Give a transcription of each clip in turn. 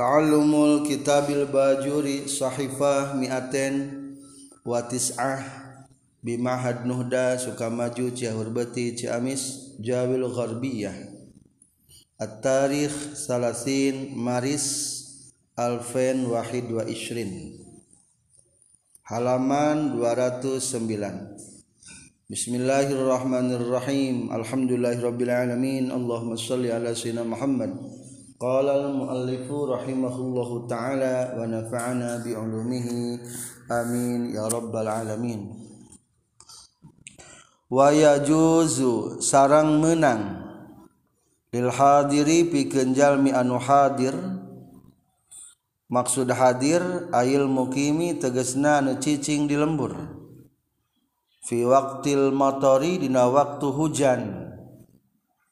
Ta'allumul kitabil bajuri sahifah mi'aten wa tis'ah bimahad nuhda sukamaju ciahurbeti ciamis jawil gharbiyah at-tarikh salasin maris alfen wahid wa ishrin. Halaman 209 Bismillahirrahmanirrahim. Alhamdulillahirrabbilalamin Allahumma salli ala sayyidina Muhammad Qala al-muallifu rahimahullahu ta'ala wa nafa'ana bi'ulumihi amin ya rabbal alamin. Wa yajuzu sarang menang. Lil hadiri pikeun jalmi anu hadir. Maksud hadir ayil mukimi tegesna anu cicing di lembur. Fi waqtil motori dina waktu hujan.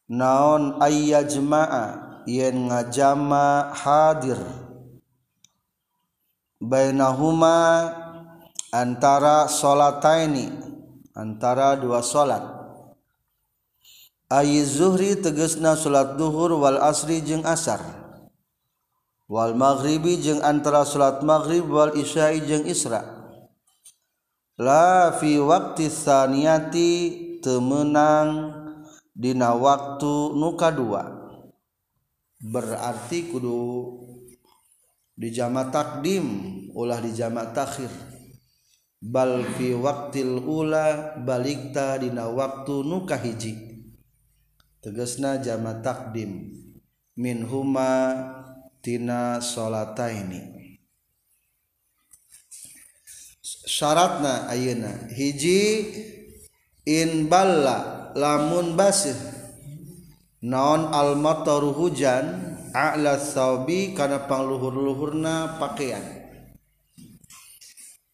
Naon ayyajma'a yen ngajama hadir bainahuma antara salataini antara dua salat ayi zuhri tegesna salat duhur wal asri jeung asar. Wal maghribi jeung antara salat maghrib wal isya'i jeung isra. La fi waqti saniyati temenang dina waktu nuka dua berarti kudu di jama takdim ulah di jama takhir. Bal fi waktil ula balikta dina waktu nuka hiji jama takdim. Min huma tina salataini syaratna ayeuna. Hiji in balla lamun basih. naon almataru hujan a'la saubi kana pangluhur-luhurna pakaian.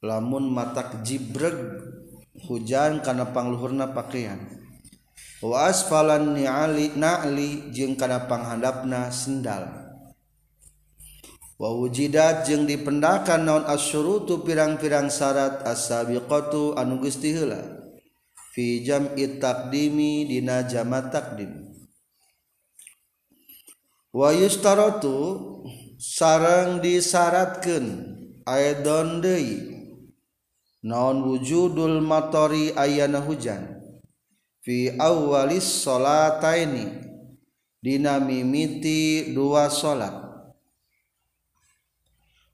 Lamun matak jibreg hujan kana pangluhurna pakaian. Wa asfalan ni'ali na'li jeung kana panghandapna sendal. Wa wujidat jeung dipendakan naon asyurutu pirang-pirang syarat as-sabiqatu anu geus fi jam'i taqdimi dina jama' taqdim. wayustarotu sarang disyaratkan aedon deui naon wujudul matori ayana hujan? Fi awwalis salataini dina mimiti dua salat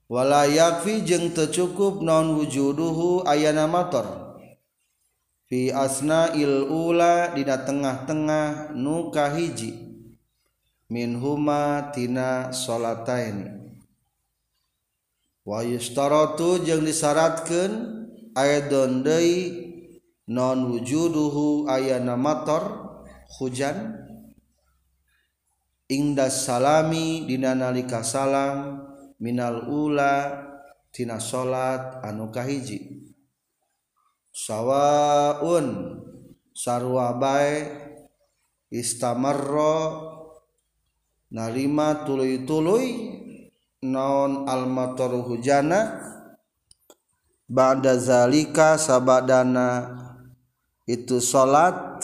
wala yakfi jeung teu cukup naon wujuduhu ayana mator? Fi asna il ula dina tengah-tengah nu kahiji. min huma tina salatain. Wa yustaratu jeung disyaratkeun aidon deui non wujuduhu ayana mator hujan. Ingdas salami dina nalika salam minal ula tina salat anu kahiji. Sawaun sarwa bae istamarra narima tuluy-tuluy naon almatar hujana ba'da zalika sabadana itu salat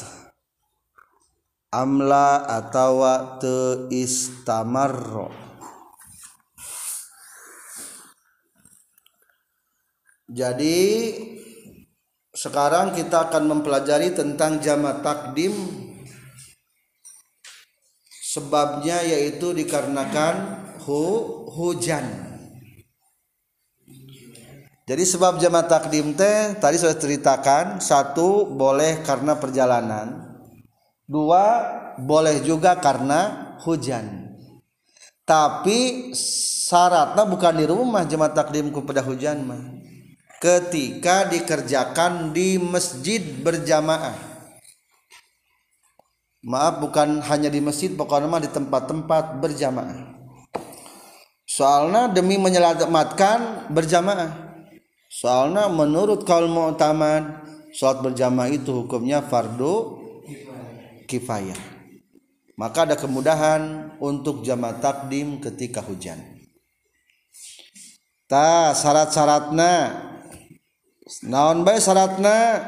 amla atawa te istamarro jadi sekarang kita akan mempelajari tentang jama takdim sebabnya yaitu dikarenakan hu, hujan. Jadi sebab jama takdim teh tadi sudah ceritakan satu boleh karena perjalanan. Dua boleh juga karena hujan. Tapi syaratnya bukan di rumah jama takdim kepada hujan mah. Ketika dikerjakan di masjid berjamaah maaf bukan hanya di masjid pokoknya mah di tempat-tempat berjamaah. Soalnya demi menyelamatkan berjamaah. Soalnya menurut kaul mu'tamad sholat berjamaah itu hukumnya fardu kifayah. Maka ada kemudahan untuk jamaah takdim ketika hujan. Ta syarat-syaratna naon bae syaratna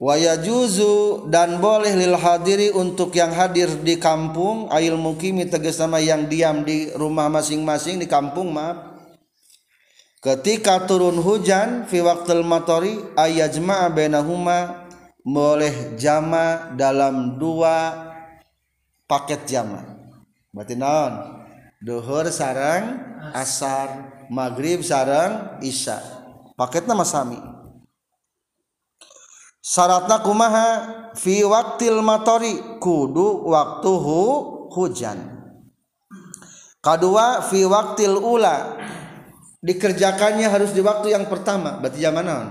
waya juzu dan boleh lil hadiri untuk yang hadir di kampung. Ail mukimi tegas nama yang diam di rumah masing-masing di kampung maaf. Ketika turun hujan fi waqtil matori ayajma bainahuma boleh jama dalam dua paket jama. Berarti naon? Duhur sarang asar. maghrib sarang isya. Paket nama sami syaratna kumaha? Fi waktil matori kudu waktu hu hujan. Kedua fi waktil ula. Dikerjakannya harus di waktu yang pertama. Berarti zaman non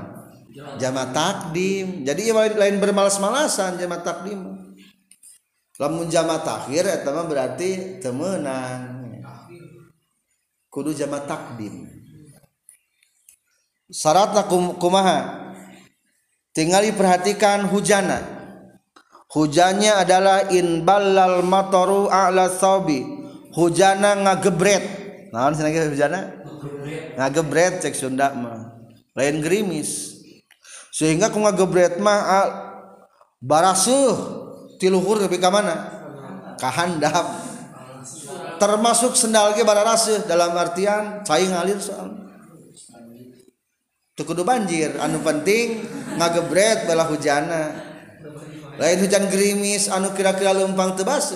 jama takdim. Jadi ya lain bermalas-malasan jama takdim. Lamun jama takhir eta berarti temenan kudu jama takdim. Syaratna kumaha tinggal diperhatikan hujana hujannya adalah in ballal mataru a'la saubi hujana ngagebret. Naon cenah hujana ngagebret. Cek Sunda mah. Lain gerimis. Sehingga ku ngagebret mah barasuh. Tiluhur tapi ka mana? Ka handap. Termasuk sendal ge dalam artian cai ngalir soal kudu banjir anu penting ngagebret bala hujana. Lain hujan gerimis anu kira-kira lumpang tebas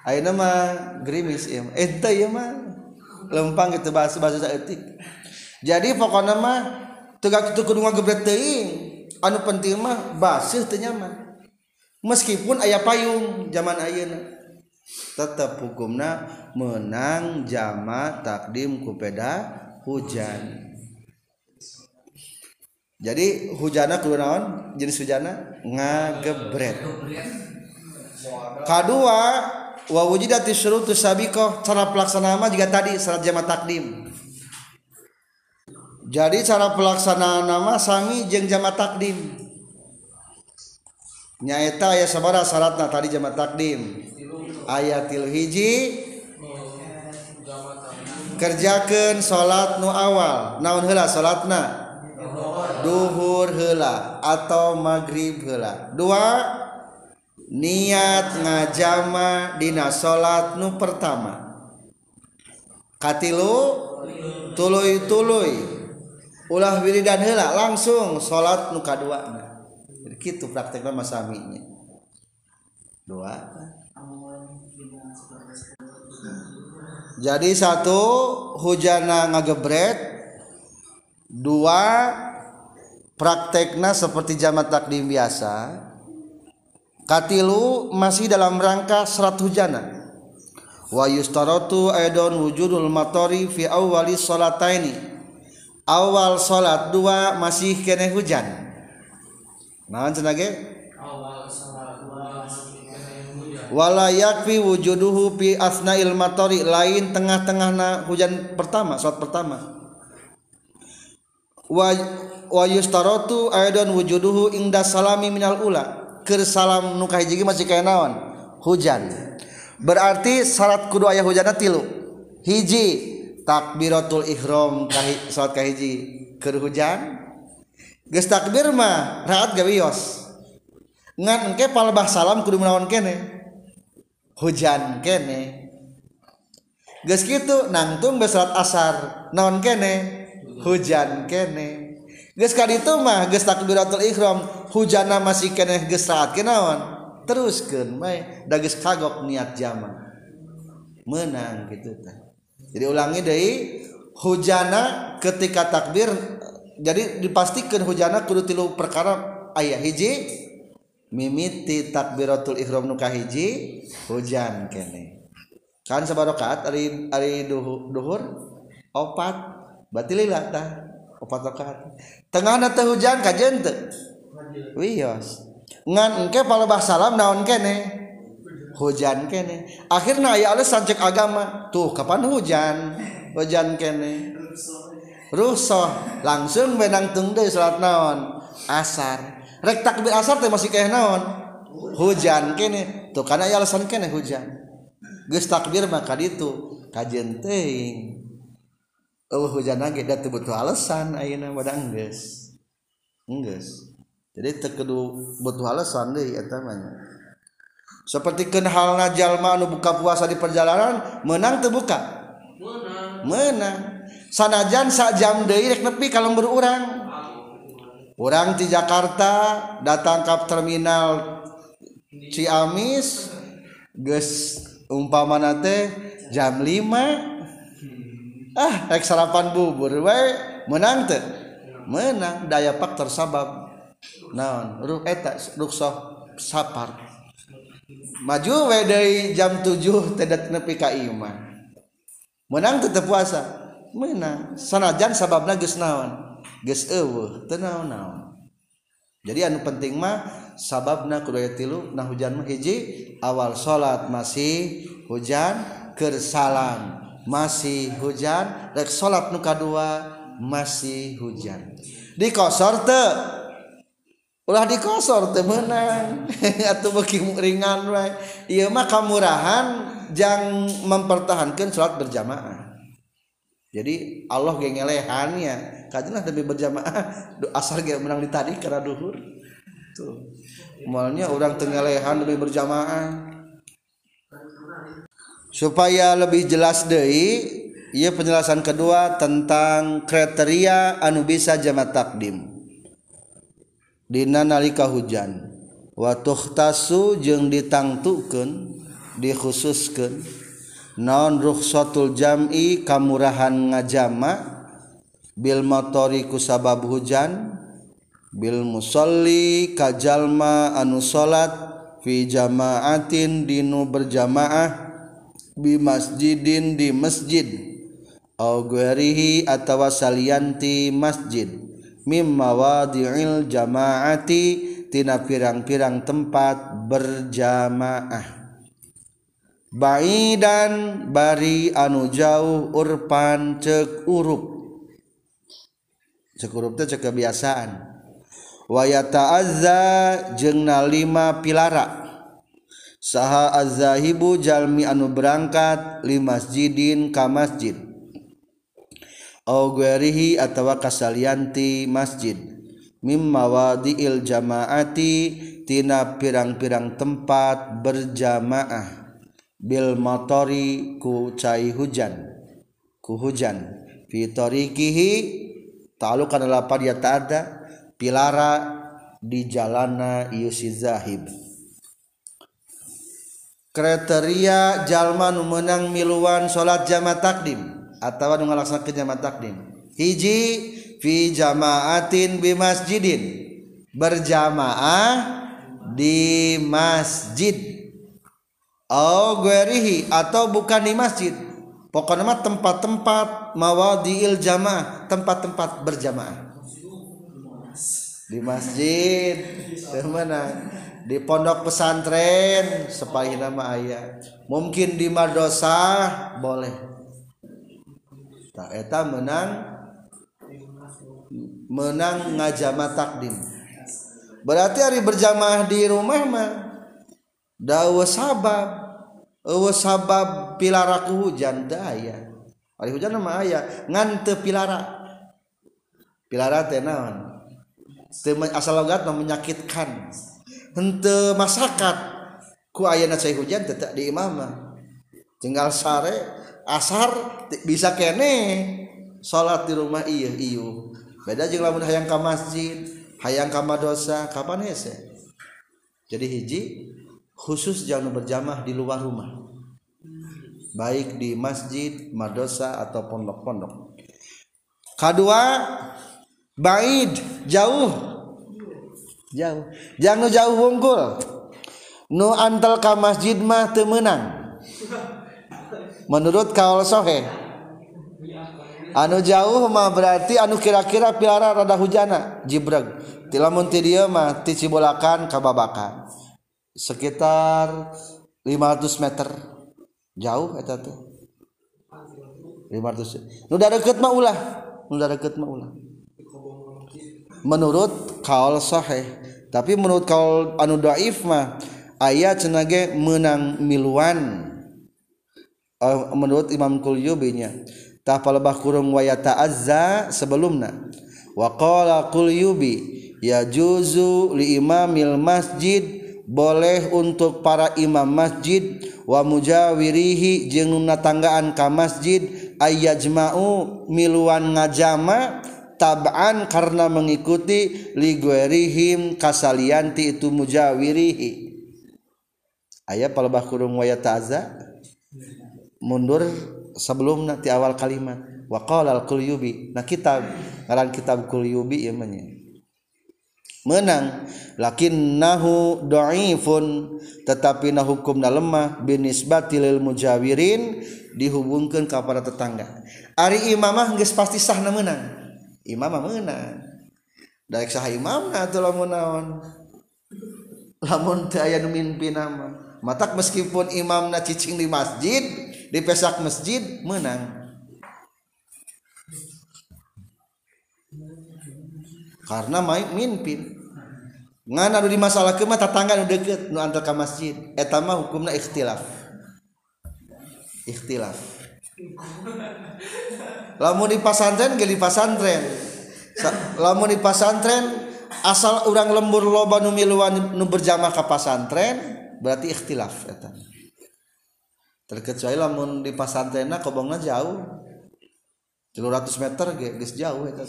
Ayeuna mah gerimis ieu mah. Eh, Eta ieu mah. Lempang kitu bahasa bahasa saeutik. Jadi pokoknya mah tegak kitu kudu ngagebret teuing anu penting mah baseuh teu nyaman meskipun aya payung zaman ayeuna. Tetap hukumna menang jama takdim kupeda hujan. Jadi hujana kudu naon? Jenis hujana? Ngagebret. Kedua wa wujidati syurutus sabiqah cara pelaksanaan mah juga tadi salat jama takdim. Jadi cara pelaksanaan nama sami jeung jama takdim. Nyaeta aya sabara syaratna tadi jama takdim ayatil hiji. Kerjakan salat nu awal. Naon hela salatna? Duhur hela atau maghrib hela dua niat ngajama dina salat nu pertama. Katilu tuluy-tuluy ulah wiridan heula langsung salat nu kadua. Gitu praktekna masaminya dua jadi satu hujana ngagebret. Dua praktekna seperti jamat takdim biasa. Katilu masih dalam rangka serat hujana. Wa yustaratu aidon wujudul matori fi awali salataini awal salat dua masih kene hujan. Nah cenage wala walayakfi wujuduhu fi asna ilmatori lain tengah-tengah na hujan pertama saat pertama. Wa wa yustarotu aidon wujuduhu inda salami minal ula. Ker salam nu kahiji masih kaya naon? Hujan. Berarti syarat kudu aya hujanna tilu. Hiji takbiratul ihram kahi, salat kahiji. Ker hujan geus takbir mah raat gawios. Ngan engke palebah salam kudu menawan kene. hujan kene. Gas gitu nangtung besalat asar non kene? Hujan kene. Gas kali itu mah gas takbiratul ikhram hujana masih kene gas saat kenawan teruskan mai dages kagok niat jama menang gitu ta. jadi ulangi dari hujana ketika takbir jadi dipastikan hujana kudu tilu perkara ayah hiji mimiti takbiratul ihram nu kahiji hujan kene. Kan sabarokat ari ari duhur opat batilila tah opat rakaat tengahna teh hujan kajen teu. Wios ngan engke palebah salam naon kene? Hujan kene. Akhirnya aya alasan cek agama. Tuh kapan hujan? Hujan kene. Rusoh. Langsung benang tung deui salat naon? Asar rek takbir asar teh masih kayak naon? Hujan kene. Tuh karena ya alasan kene hujan. Geus takbir maka itu kajen teuing Oh, hujan lagi dan butuh alasan ayeuna wadah geus enggeus. Jadi terkedu butuh alasan deh ya temannya seperti kenhal jalma anu buka puasa di perjalanan menang terbuka menang menang sanajan sak jam deui rek nepi kalau berurang orang di Jakarta datang ke terminal Ciamis geus umpama nate jam 5 ah rek sarapan bubur wae menang teh. Menang daya pak tersabab. Naon? Ruk eta ruksah sapar. Maju we dari jam 7 teh nepi ka imah menang tetep puasa. Menang. Sanajan sababna geus naon? tenang-naon jadi anu penting mah sababna kudu tilu nah hujan mah hiji awal salat masih hujan keur salam masih hujan rek salat nu kadua masih hujan. Dikosor teu. Ulah dikosor teu meunang. Atuh beuki ringan wae. Ieu mah kamurahan jang mempertahankan salat berjamaah. jadi Allah gengelehannya kajenah demi berjamaah. Asal gak menang di tadi karena duhur. Tuh. Malnya orang tengelehan demi berjamaah. Supaya lebih jelas deh ia penjelasan kedua tentang kriteria anu bisa jama takdim. Dina nalika hujan. Wa tuhtasu jeung ditangtukeun dikhususkeun. naon rukhsatul jam'i kamurahan ngajama bil motori kusabab hujan bil musolli kajalma anu salat fi jamaatin dinu berjamaah bi masjidin di masjid. Au ghairihi atawa salianti masjid. Mimma wadi'il jamaati tina pirang-pirang tempat berjamaah. Baidan bari anu jauh urpan cek urup. Cek urup teh cek kebiasaan. Wa yata'azza jeung lima pilara. Saha azzahibu jalmi anu berangkat li masjidin ka masjid. Au atawa kasalianti masjid. Mimma wadiil jamaati tina pirang-pirang tempat berjamaah Bil motori ku cai hujan ku hujan. Fitorikihi talu kana lapar ya tada pilara di jalana yusi zahib. Kriteria jalma nu meunang miluan salat jama takdim atawa nu ngalaksanakeun jama takdim. Hiji fi jamaatin bi masjidin. Berjamaah di masjid. Guerihi atau bukan di masjid. Pokoknya tempat-tempat mawadiil jamaah tempat-tempat berjamaah. Di masjid di mana? Di pondok pesantren sepahi nama ayah mungkin di madosa boleh. Tak eta menang menang ngajama takdim. Berarti hari berjamaah di rumah mah dawa sabab ewe sabab pilara ku hujan daya ari hujan mah aya ngan teu pilara. Pilara teh naon? Teu asal logat menyakitkan. Henteu masyarakat ku ayeuna cai hujan teh di imamah tinggal sare asar bisa kene. Salat di rumah iya iyo beda jeung lamun hayang ka masjid hayang ka madosa kapan hese? Jadi hiji khusus jangan berjamaah di luar rumah. Baik di masjid madrasah atau pondok-pondok. Kedua baid jauh. Jauh. Jangan jauh wungkul. Nu antel ka masjid mah temenang menurut kaul sohe. Anu jauh mah berarti anu kira-kira piara rada hujana jibreg. Tilamun ti dieu mah ti cibolakan kababakan sekitar 500 meter. Jauh eta teh. 500 nu deket mah ulah. Nu deket mah ulah. Menurut kaul sahih. Tapi menurut kaul anu dhaif mah aya cenage menang miluan. Uh, menurut Imam Qulyubi nya tah palebah kurung wa ta'azza sebelumna. Wa qala Qulyubi ya juzu li imamil masjid boleh untuk para imam masjid wa mujawirihi jeung nu tanggaan ka masjid ayyajma'u miluan ngajama tab'an karena mengikuti liguerihim kasalianti itu mujawirihi. Ayat palebah kurung waya ta'za mundur sebelum nanti awal kalimat. Wa qala al-qulyubi nah kitab ngaran kitab qulyubi ieu mah menang. Lakin nahu doifun tetapi nah hukumna lemah binisbatilil mujawirin dihubungkan kepada tetangga. Ari imamah geus pasti sah menang. Imamah menang. Daek sah imamna atuh lamun naon? Lamun teu aya nu mimpin matak meskipun imamna cicing di masjid di pesak masjid menang. karena main mimpin. Ngan anu di masalah kemah tetangga nu deket nu antar ke masjid. Eta mah hukumna ikhtilaf. Ikhtilaf. Lamun di pasantren ge di pasantren lamun di pasantren asal orang lembur loba nu miluan nu berjamaah ke pasantren berarti ikhtilaf eta. Terkecuali lamun di pasantrenna kobongna jauh. 300 meter ge geus jauh eta.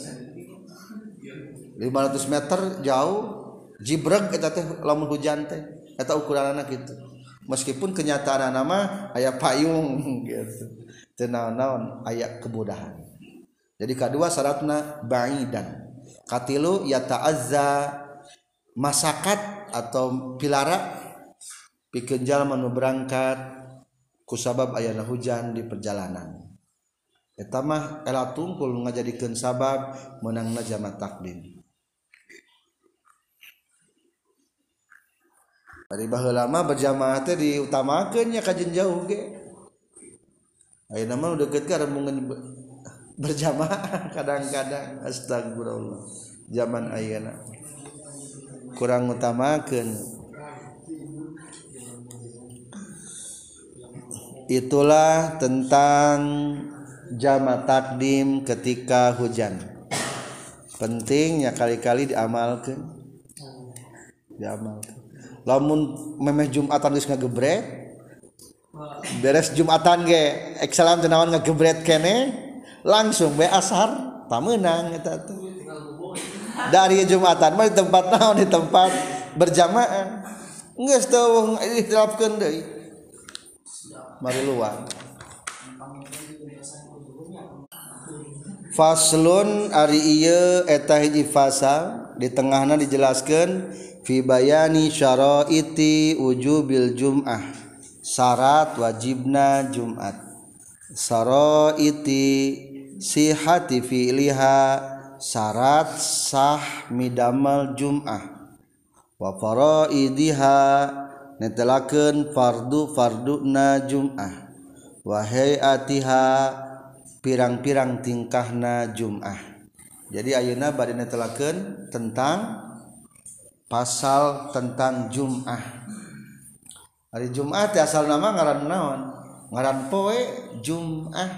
500 meter jauh jibreg eta teh lamun hujan teh eta ukuranna gitu meskipun kenyataan nama aya payung gitu. Teu naon aya kemudahan. Jadi kedua syaratna ba'idan. Katilu ya ta'azza masakat atau pilara pikeun jalma nu berangkat sabab ayana hujan di perjalanan. Mah ela tungkul ngajadikeun sabab menangna jama takdim dari baheula lama berjamaah teh diutamakeun nya kajen jauh ge. Ayeuna mah deket ka remungan berjamaah kadang-kadang. Astagfirullah. Zaman ayeuna. Kurang utamakeun. Itulah tentang jama takdim ketika hujan. Pentingnya kali-kali diamalkan diamalkan lamun memeh Jumatan geus ngagebret beres Jumatan ge eksalam tenawan ngagebret kene langsung we asar tamenang eta tuh. Dari Jumatan mah di tempat naon di tempat berjamaah. Geus teu dilapkeun deui. Mari luang Faslun ari ieu eta hiji fasal di tengahna dijelaskeun fi bayani syaraiti wujubil jum'ah. Syarat wajibna jumat. Syaraiti sihati fi'liha. Syarat sah midamal jum'ah. Wa faraidiha. Netelakeun fardu fardu na jum'ah. Wahai atiha pirang-pirang tingkahna jum'ah. Jadi ayeuna bade netelakeun tentang pasal tentang Jum'ah. Hari Jum'ah asal nama ngaran naon? Ngaran poe Jum'ah.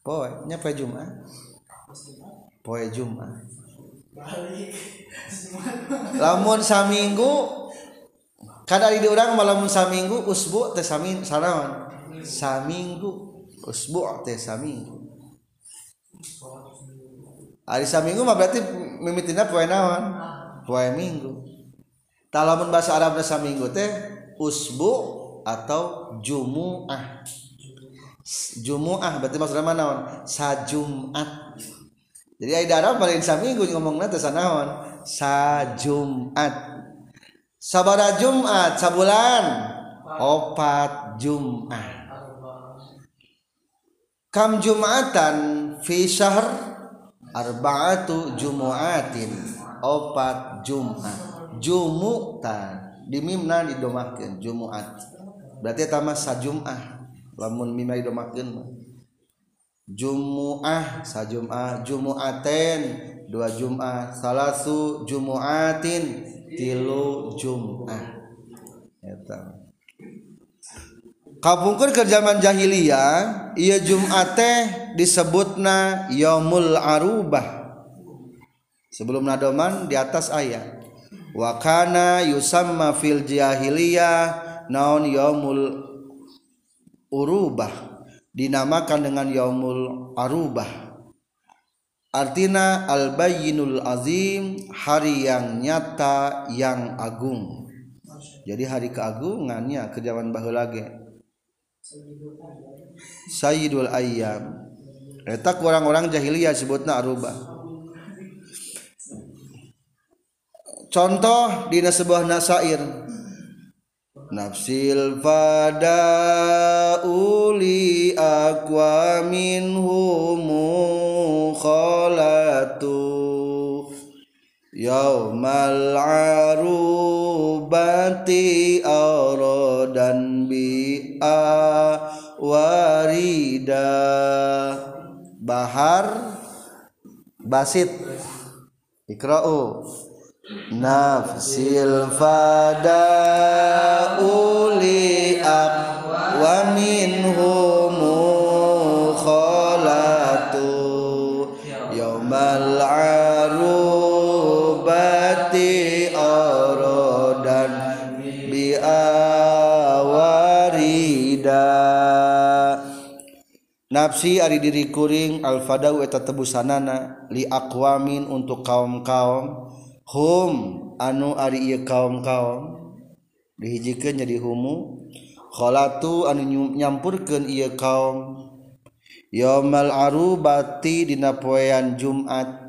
Poe nya poe Jum'ah? Poe Jum'ah. Lamun saminggu kada di orang malamun saminggu usbu teh samin sarawan saminggu. Usbu teh saminggu. Hari saminggu mah berarti mimitina poe naon? Poe minggu. Talamun bahasa Arab saminggu teh usbu atau jumuah. Jumuah berarti maksudnya mana naon sajumat jadi ada Arab paling saminggu ngomongna teh sanaon sajumat sabara Jumat sabulan opat Jumat kam Jumatan fi syahr arba'atu jumu'atin opat Jumat jumuta di mimna didomakeun Jumat berarti eta mah sajumah lamun mimna didomakeun mah. Jumuah sajumah Jumuaten dua Jumat salasu Jumuatin tilu Jumah eta. Kapungkur ke zaman jahiliyah iya Jumat teh disebutna yaumul arubah. Sebelum nadoman di atas ayat. Wakana yusamma fil jahiliyah naon yaumul urubah. Dinamakan dengan yaumul arubah. Artina al bayyinul azim hari yang nyata yang agung. Jadi hari keagungannya ke zaman baheula ge sayyidul ayyam. Eta orang-orang jahiliyah sebutna arubah contoh di sebuah nasair. Nafsil pada uli akwa minhumu khalatu yaumal arubati dan bi'a warida. Bahar basit. Ikra'u nafsil fada uli wa minhumu khalatu yaumal arubati aradan bi awarida. Nafsi ari diri kuring al fadau eta tebusanana li aqwamin untuk kaum-kaum hum anu ari ieu kaum-kaum dihijikeun jadi humu. Khalatu anu nyampurkeun ieu kaum. Yaumal arubati dina poean Jumat.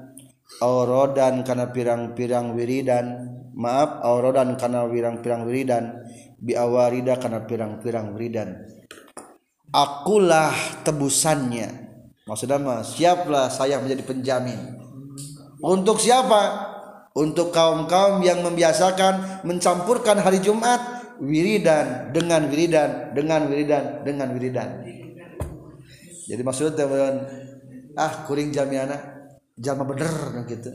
Auradan kana pirang-pirang wiridan. Maaf auradan kana pirang-pirang wiridan. Bi awarida kana pirang-pirang wiridan. Akulah tebusannya. Maksudnya mah siaplah saya menjadi penjamin. Untuk siapa untuk kaum-kaum yang membiasakan mencampurkan hari Jumat wiridan dengan wiridan dengan wiridan dengan wiridan. Jadi maksudnya ah kuring jamiana jama bener gitu.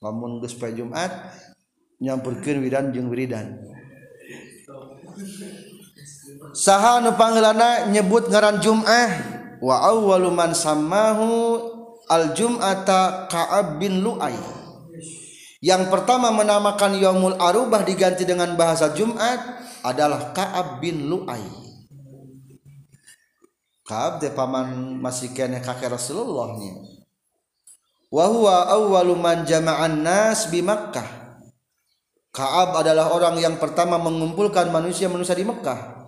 Namun geus Jumat nyampurkeun wiridan jeung wiridan. Saha nu pangeulana nyebut ngaran Jum'ah wa awwalu man samahu al jum'ata Ka'ab bin Lu'ay yang pertama menamakan Yaumul Arubah diganti dengan bahasa Jumat adalah Ka'ab bin Lu'ay. Ka'ab de paman masih kene kakek Rasulullah nya. Wa huwa awwalu man jama'an nas bi Makkah. Ka'ab adalah orang yang pertama mengumpulkan manusia-manusia di Mekah.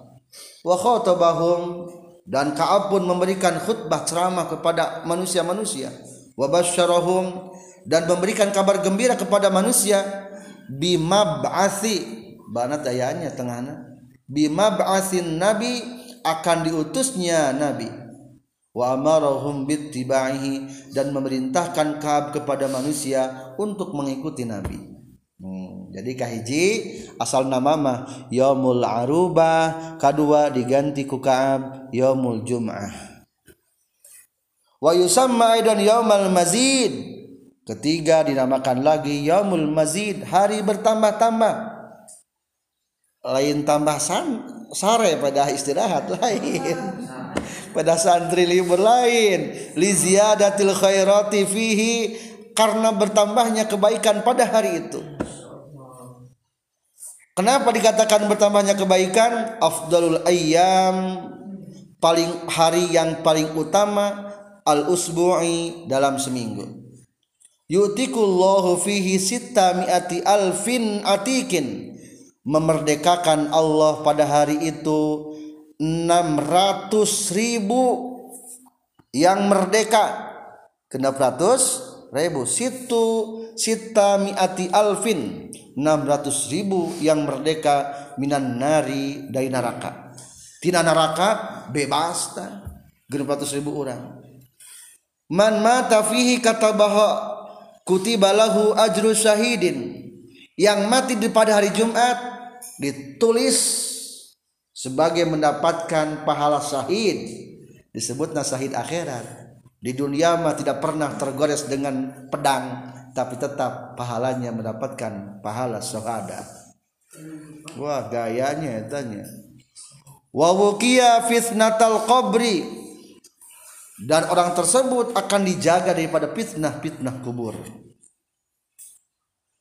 Wa khatabahum dan Ka'ab pun memberikan khutbah ceramah kepada manusia-manusia. Wa basyarahum dan memberikan kabar gembira kepada manusia bima ba'asi banat ayahnya tengahna bima ba'asin nabi akan diutusnya nabi. Wa amarahum bittiba'ihi dan memerintahkan kab kepada manusia untuk mengikuti nabi. Hmm, jadi kahiji asal nama mah yaumul aruba kedua diganti ku ka'ab yaumul jum'ah. Wa yusamma aidan yaumal mazid Ketiga dinamakan lagi Yaumul Mazid, hari bertambah-tambah. Lain tambah san, sare pada istirahat lain. pada santri libur lain. Li ziyadatil khairati fihi karena bertambahnya kebaikan pada hari itu. Kenapa dikatakan bertambahnya kebaikan? Afdalul ayyam paling hari yang paling utama al usbu'i dalam seminggu yutikullahu fihi sitta mi'ati alfin atikin. Memerdekakan Allah pada hari itu 600 ribu yang merdeka. Kenapa ratus? Ribu. Situ sita mi'ati alfin. 600 ribu yang merdeka minan nari dari neraka. Tina neraka bebas genep ratus ribu orang. Man mata fihi kata bahwa kutibalahu ajru syahidin. Yang mati pada hari Jumat ditulis sebagai mendapatkan pahala syahid. Disebut nasahid akhirat. Di dunia mah tidak pernah tergores dengan pedang tapi tetap pahalanya mendapatkan pahala syahada. Wah gayanya tanya. Wa wuqiya fitnatal qabri dan orang tersebut akan dijaga daripada fitnah-fitnah kubur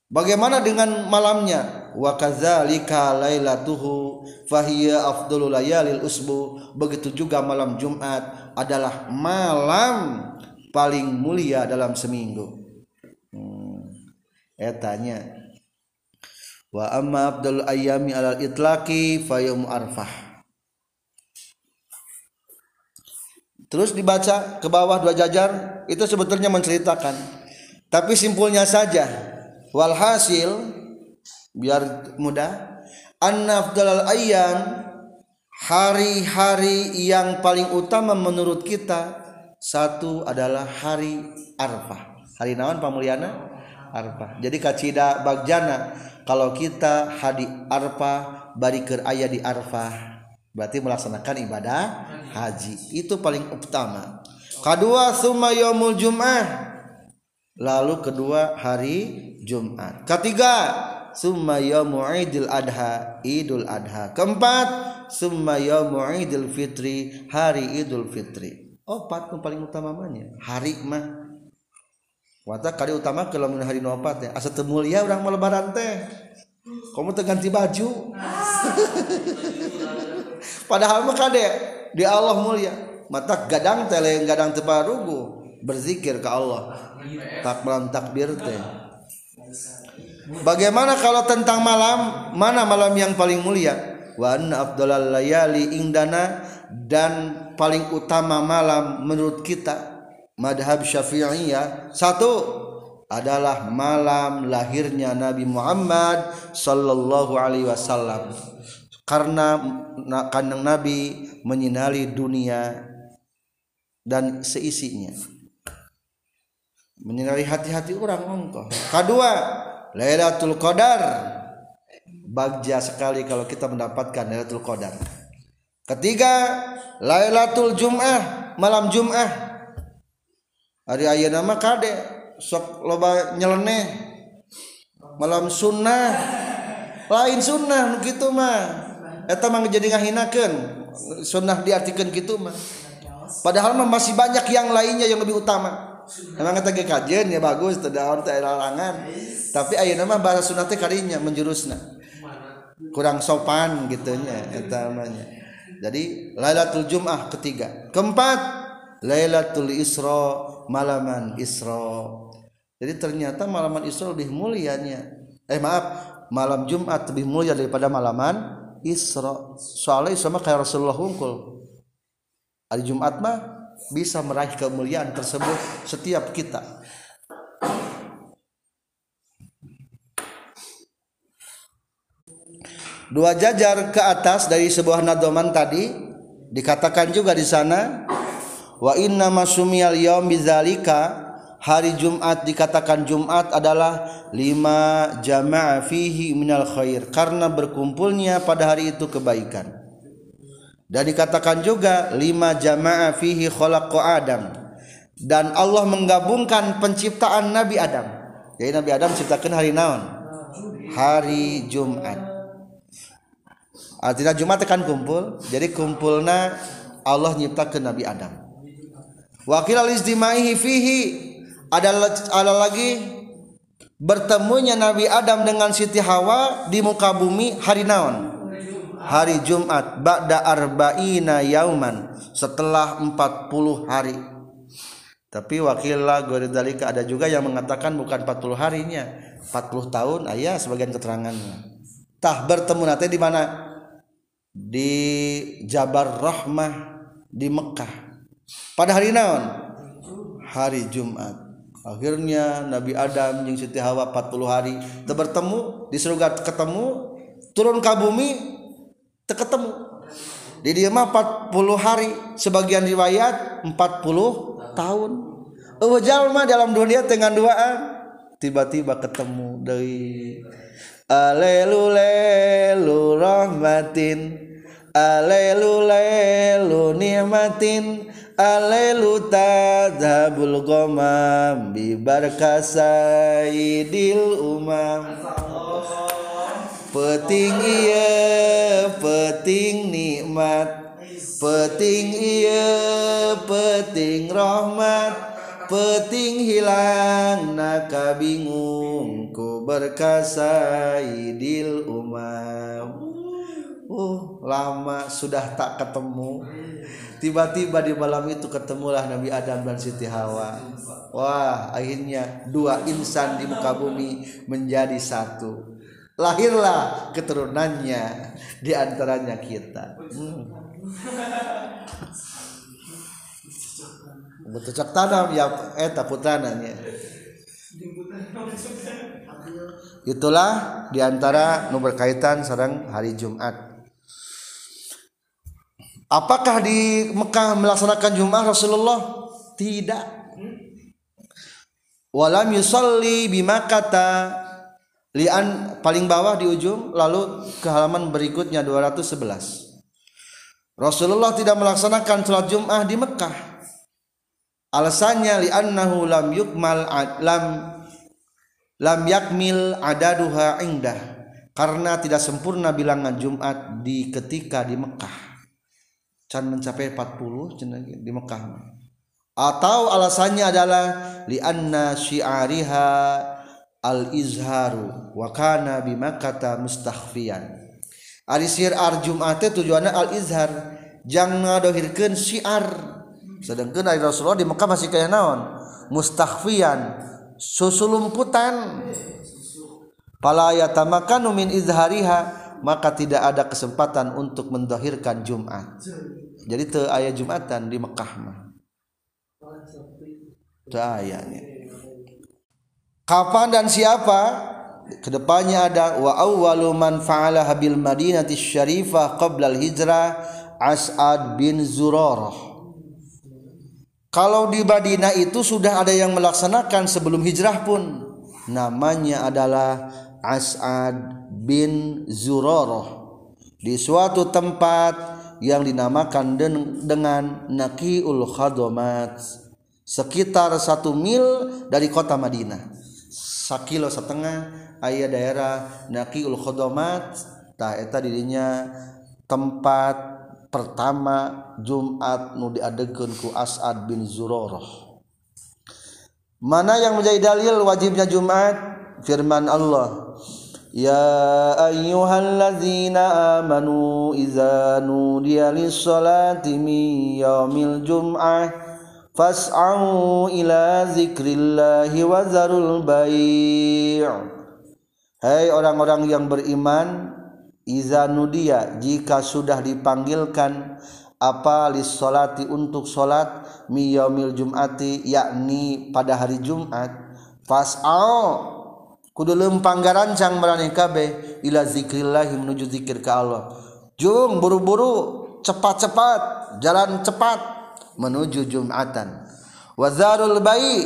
Bagaimana dengan malamnya? Wa kadzalika lailatuhu fahiya afdalul layalil usbu. Begitu juga malam Jumat adalah malam paling mulia dalam seminggu. Hmm. Etanya wa amma afdalul ayami alal itlaqi fa arfah. Terus dibaca ke bawah dua jajar itu sebetulnya menceritakan. Tapi simpulnya saja walhasil biar mudah anna afdalal ayyam hari-hari yang paling utama menurut kita satu adalah hari Arfah. Hari naon pamuliana Arfah. Jadi kacida bagjana kalau kita hari Arfah bari ayah di Arfah berarti melaksanakan ibadah haji. Itu paling utama. Kedua summa yaumul jum'ah. Lalu kedua hari Jumat. Ketiga summa yaumu idul adha idul adha. Keempat summa yaumu idul fitri hari idul fitri. Opat yang paling utama mana? Hari mah. Wata kali utama kalau hari nopat ya. Asa mulia orang mau lebaran teh. Kamu teh ganti baju. Padahal mah kade di Allah mulia. Mata gadang tele gadang tebarugu berzikir ke Allah. Tak takbir teh. Bagaimana kalau tentang malam? Mana malam yang paling mulia? Wa afdalal layali indana. Dan paling utama malam menurut kita madhab syafi'iyah satu adalah malam lahirnya Nabi Muhammad sallallahu alaihi wasallam karena kandang Nabi menyinari dunia dan seisinya. Menyinari hati-hati orang engkau kedua Lailatul Qadar. Bagja sekali kalau kita mendapatkan Lailatul Qadar. Ketiga Lailatul Jum'ah malam Jum'ah. Hari ayah nama kade sok loba nyeleneh. Malam sunnah lain sunnah gitu mah eta mah jadi ngahinakeun sunnah diartikan gitu mah padahal masih banyak yang lainnya yang lebih utama Emang kata kajian ya bagus terdaun teh larangan. Tapi ayo nama bahasa sunat karinya menjurusna. Kurang sopan gitunya eta namanya. Jadi Lailatul Jum'ah ketiga. Keempat Lailatul Isra malaman Isra. Jadi ternyata malaman Isra lebih mulianya. Eh maaf, malam Jumat lebih mulia daripada malaman Isra. Soalnya sama kayak Rasulullah hungkul. Hari Jumat mah bisa meraih kemuliaan tersebut setiap kita dua jajar ke atas dari sebuah nadoman tadi dikatakan juga di sana wa inna masumiyal yaum bizalika hari Jumat dikatakan Jumat adalah lima jama'a fihi minal khair. Karena berkumpulnya pada hari itu kebaikan. Dan dikatakan juga lima jamaah fihi khalaqu Adam. Dan Allah menggabungkan penciptaan Nabi Adam. Jadi Nabi Adam ciptakan hari naon? Hari Jumat. Artinya Jumat akan kumpul. Jadi kumpulna Allah nyiptakan Nabi Adam. Wakil al-izdimaihi fihi ada, ada lagi bertemunya Nabi Adam dengan Siti Hawa di muka bumi hari naon? Hari Jumat ba'da arba'ina yauman setelah 40 hari. Tapi wakillah dalika ada juga yang mengatakan bukan 40 harinya 40 tahun ayah sebagian keterangannya. Tah bertemu nanti di mana? Di Jabar Rahmah di Mekah. Pada hari naon? Hari Jumat akhirnya Nabi Adam yang Siti Hawa 40 hari bertemu di surga ketemu turun ke bumi ketemu di dia mah 40 hari sebagian riwayat 40 tahun. Oh jalma dalam dunia dengan duaan. Tiba-tiba ketemu dari alelu lelu rahmatin. Alelu lelu nikmatin alelu tadhabul gomam bi barkasayidil umam. Peting iya peting nikmat. Peting iya peting rahmat. Peting hilang naka bingung ku berkasaidil umam uh lama sudah tak ketemu. Tiba-tiba di malam itu ketemulah Nabi Adam dan Siti Hawa. Wah akhirnya dua insan di muka bumi menjadi satu. Lahirlah keturunannya di antaranya kita. Hmm. bercocok tanam ya eta putrananya itulah di antara nu berkaitan sarang hari Jumat Apakah di Mekah melaksanakan Jumat Rasulullah? Tidak. Walam yusalli bima kata lian paling bawah di ujung lalu ke halaman berikutnya 211. Rasulullah tidak melaksanakan sholat Jumat di Mekah. Alasannya li'annahu lam yukmal lam lam yakmil adaduha indah karena tidak sempurna bilangan Jumat di ketika di Mekah can mencapai 40 di Mekah. Atau alasannya adalah lianna syiariha al izharu wa kana bi makkah mustakhfiyan. Ari syiar Jumat tujuannya al izhar jangan ngadohirkeun syiar. Sedangkan ari Rasulullah di Mekah masih kaya naon? Mustakhfiyan susulumputan pala yatamakanu min izhariha maka tidak ada kesempatan untuk mendahirkan Jumat. Jadi te ayat Jumatan di Mekah mah. Kapan dan siapa? Ke depannya ada wa awwalu man fa'ala habil madinati syarifah qabla al-hijrah As'ad bin Zurarah. Kalau di Madinah itu sudah ada yang melaksanakan sebelum hijrah pun. Namanya adalah As'ad bin Zuroroh di suatu tempat yang dinamakan dengan Nakiul Khadomat sekitar satu mil dari kota Madinah. Sakilo setengah ayah daerah Nakiul Khadomat. Tak eta dirinya tempat pertama Jumat nu diadegeun ku As'ad bin Zuroroh mana yang menjadi dalil wajibnya Jumat? Firman Allah يا أيها الذين آمنوا إذا نودي للصلاة من يوم الجمعة فاسعوا إلى ذكر الله وذروا البيع Hai orang-orang yang beriman Iza nudia jika sudah dipanggilkan apa lis solati untuk solat miyomil jumati yakni pada hari Jumat fas'au kudu lempanggararancang meani kabeh ila zikrillah menuju zikir ke Allah. Jung buru-buru cepat-cepat jalan cepat menuju Jumatan. Wazarul bayi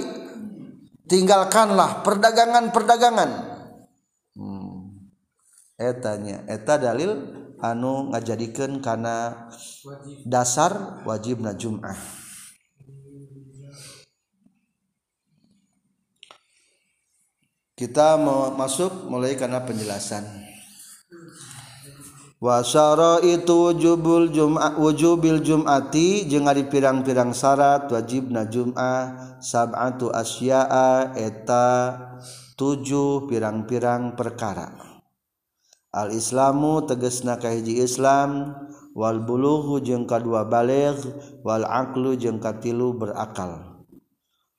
tinggalkanlah perdagangan-perdagangan. Hmm. Eh, etanya eta dalil anu ngajadikeun kana dasar wajibna Jum'ah. Kita mau masuk mulai karena penjelasan. Wasara itu wujubul jum'ah wujubil jum'ati jeung ari pirang-pirang syarat wajibna jum'ah sab'atu asya'a eta tujuh pirang-pirang perkara. Al islamu tegesna kahiji islam wal buluhu jeung kadua baligh wal aqlu jeung katilu berakal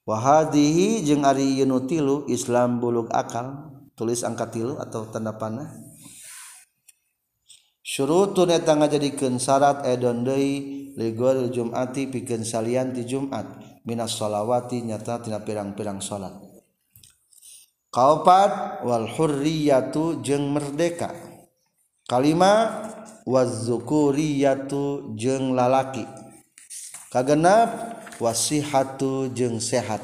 wahadihi jeung ari yunu tilu Islam buluk akal tulis angka tilu atau tanda panah. Syurutun eta ngajadikeun syarat edon deui ligor jumati pikeun salian ti Jumat. Minas sholawati nyata tina pirang-pirang salat. Kaopat wal hurriyatu jeung merdeka. Kalima wazukuriyatu jeung lalaki. Kagenap wasihatu jeung sehat.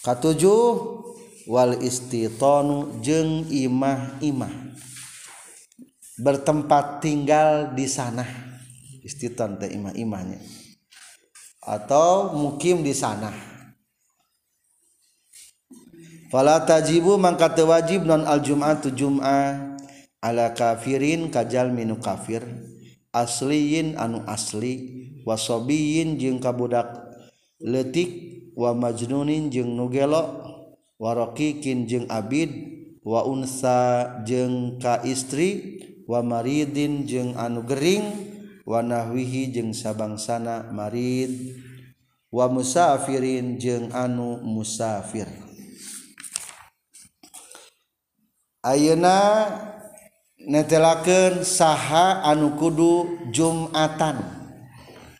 Katujuh wal istitonu jeung imah-imah. Bertempat tinggal di sana. Istiton teh imah-imahnya. Atau mukim di sana. Fala tajibu mangka wajib non al jum'atu jum'ah. Ala kafirin kajal minu kafir. Asliyin anu asli. Wasobiyin jeung kabudak letik wa majnunin jeung nugelo warokikin jeung Abid wa unsa jeung ka istri wa maridin jeung anu gering wanahwihi jeung sabangsana marid wa musafirin jeung anu musafir Ayeuna netelakeun saha anu kudu Jumatan.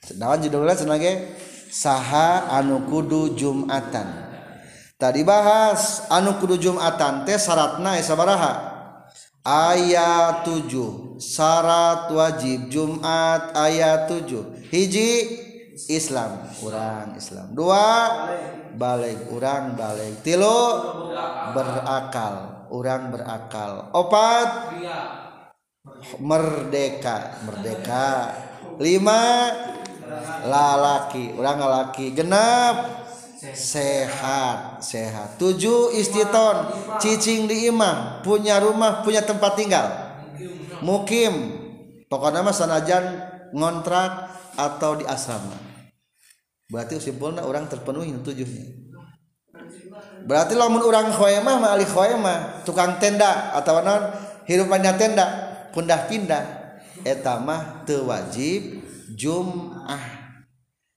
Sedawan judulna cenah saha anu kudu Jumatan. Tadi bahas anu kudu Jumatan teh syaratna sabaraha ayat 7 syarat wajib Jumat ayat 7 hiji Islam kurang Islam. Dua balik orang balik. Tilu berakal orang berakal. Opat merdeka merdeka. Lima lalaki orang lalaki genap sehat sehat. Tujuh istiton cicing di imah punya rumah punya tempat tinggal. Mukim. Pokoknya mah sanajan ngontrak atau di asrama. Berarti simpulnya orang terpenuhi tujuhnya. Berarti lamun orang khoemah mah ahli khoemah tukang tenda atau non hirupannya tenda pundah pindah etamah teu wajib jum'ah.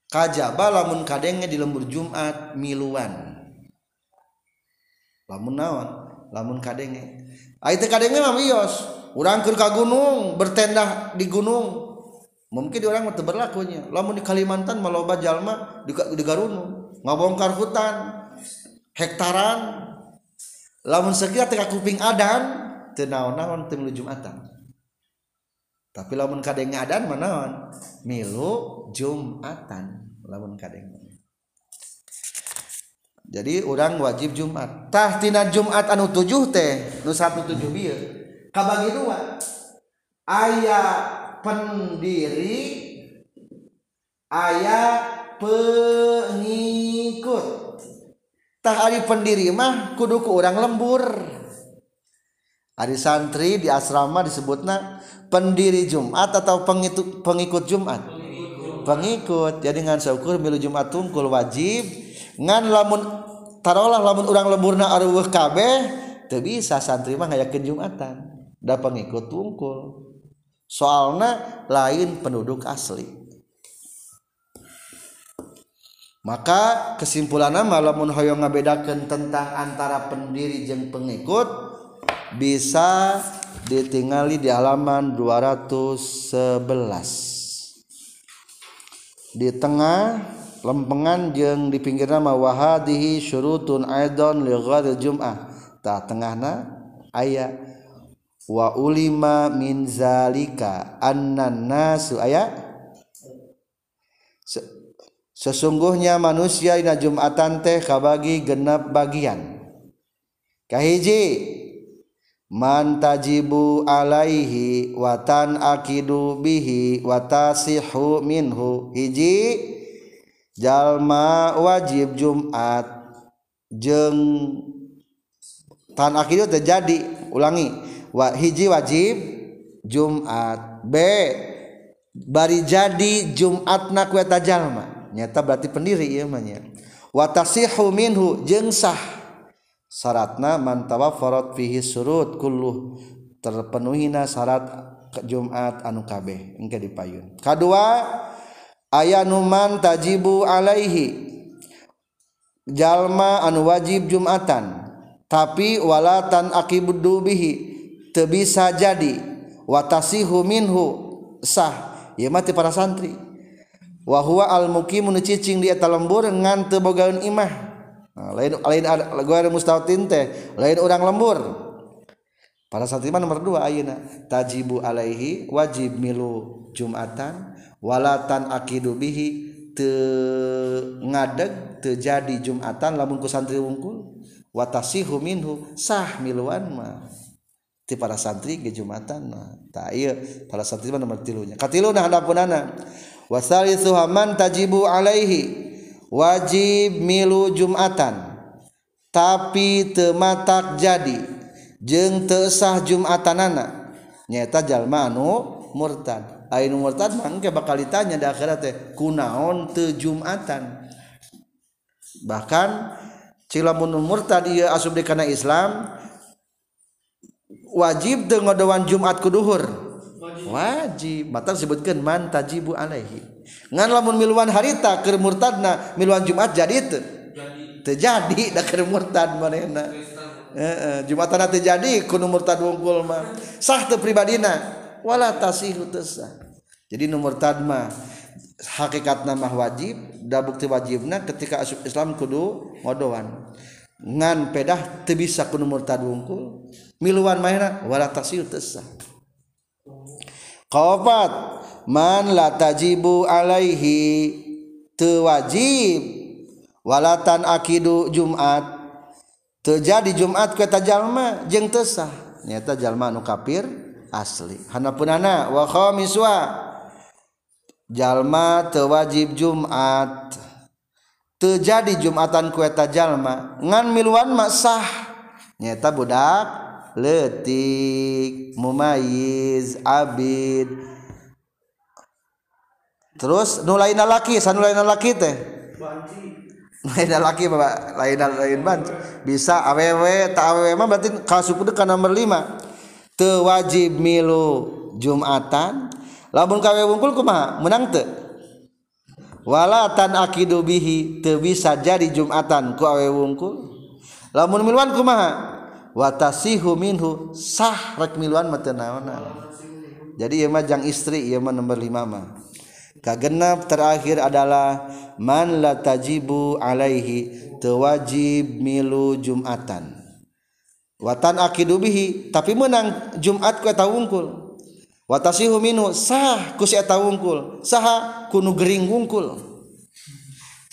Kajaba lamun kadenge di lembur Jumat miluan. Lamun naon? Lamun kadenge. Itu kadenge mah wios urang ka gunung bertenda di gunung. Mungkin orang teu berlakunya. Lamun di Kalimantan maloba jalma di, di Garunu. Ngabongkar hutan hektaran. Lamun sekira teka kuping adan tenaon-naon teu jumatan tapi lamun kadeng adan manaon milu jumatan. Lamun kadeng jadi orang wajib Jumat. Tah tina Jumat anu tujuh teh nu satu tujuh bieu kabagi dua. Ayah pendiri ayah pengikut. Tah ari pendiri mah kudu ku orang lembur. Hari santri di asrama disebutnya pendiri Jumat atau pengikut pengikut Jumat? Pengikut. Jadi dengan syukur milu Jumat tungkul wajib. Ngan lamun tarolah lamun orang lemburna arwah kabeh teu bisa santri mah ngayakeun Jumatan. Da pengikut tungkul. Soalnya lain penduduk asli. Maka kesimpulan nama lamun hoyong ngabedakan tentang antara pendiri jeng pengikut bisa ditingali di halaman 211 di tengah lempengan jeng di pinggir nama wahadihi syurutun aidon li jum'ah. Ta tengahna ayat wa ulima min zalika annan nasu. Ayat sesungguhnya manusia ina Jumatan teh kabagi genap bagian. Kahiji mantajibu alaihi watan akidu bihi watasihu minhu. Hiji jalma wajib Jumat jeng tan akidu terjadi ulangi. Wa hiji wajib Jumat. B bari jadi Jumat nak kue tajalma nyata berarti pendiri ya mah watasihu minhu jeng sah. syaratna man tawaffarat fihi surut kulluh. Terpenuhina syarat Jumat anu kabeh engke dipayun. Kadua aya numan tajibu alaihi jalma anu wajib Jumatan tapi walatan akibudu bihi teu bisa jadi watasihu minhu sah. Ieu mah para santri. Wa huwa al muqimun cicing di eta lembur ngan teu bogaeun imah. Nah, lain lain ada ada mustautin teh, lain orang lembur. Para santri nomor dua ayeuna tajibu alaihi wajib milu Jumatan walatan akidu bihi te ngadeg terjadi Jumatan lamun ku santri wungkul watasihu minhu sah miluan mah ti para santri ge Jumatan mah tak ieu para santriwan nomor tilunya katilu nah hadapunana wasalitsu man tajibu alaihi wajib milu Jumatan. Tapi tematak jadi. Jeng tesah Jumatanana. Nyata jalma anu murtad. Ainu murtad mangke bakal ditanya di akhirat teh kunaon teu Jumatan? Bahkan cilamun murtad ieu asup di kana Islam wajib teu ngodoan Jumat kuduhur wajib. Batal sebutkan man tajibu alaihi. ngan lamun miluan harita keur murtadna miluan Jumat jadi itu terjadi da keur murtad manehna. Heeh Jumatana terjadi kudu murtad wungkul mah. Sah teu pribadina wala tasihu sah. Jadi nu murtad mah hakikatna mah wajib da bukti wajibna ketika asup Islam kudu ngodoan ngan pedah teu bisa kudu murtad wungkul miluan mahena wala tasihu teu sah. Kaopat man la tajibu alaihi tewajib walatan akidu Jumat terjadi Jumat kata jalma jeng tesah nyata jalma anu kafir asli. Hanapunana wa khamiswa jalma tewajib Jumat. Terjadi Jumatan kueta jalma ngan miluan mak sah. Nyata budak letik mumayiz abid. terus nu lain laki sanu lain laki teh? Lain laki bapak lain lain banci. Bisa aww tak aww mah berarti kasuk itu kan nomor lima. Tewajib milu jumatan. Lamun kawe wungkul kumaha? Menang te wala tan akidu bihi teu bisa jadi jumatan ku awe wungkul. Lamun miluan kumaha? Watasihu minhu sah rek miluan mah jadi ieu mah jang istri ieu mah nomor lima mah. kagenap terakhir adalah man la tajibu alaihi tewajib milu jumatan. Watan akidubihi tapi menang jumat ku eta wungkul. Watasihu minu sah ku si eta wungkul. Saha kunu gering wungkul.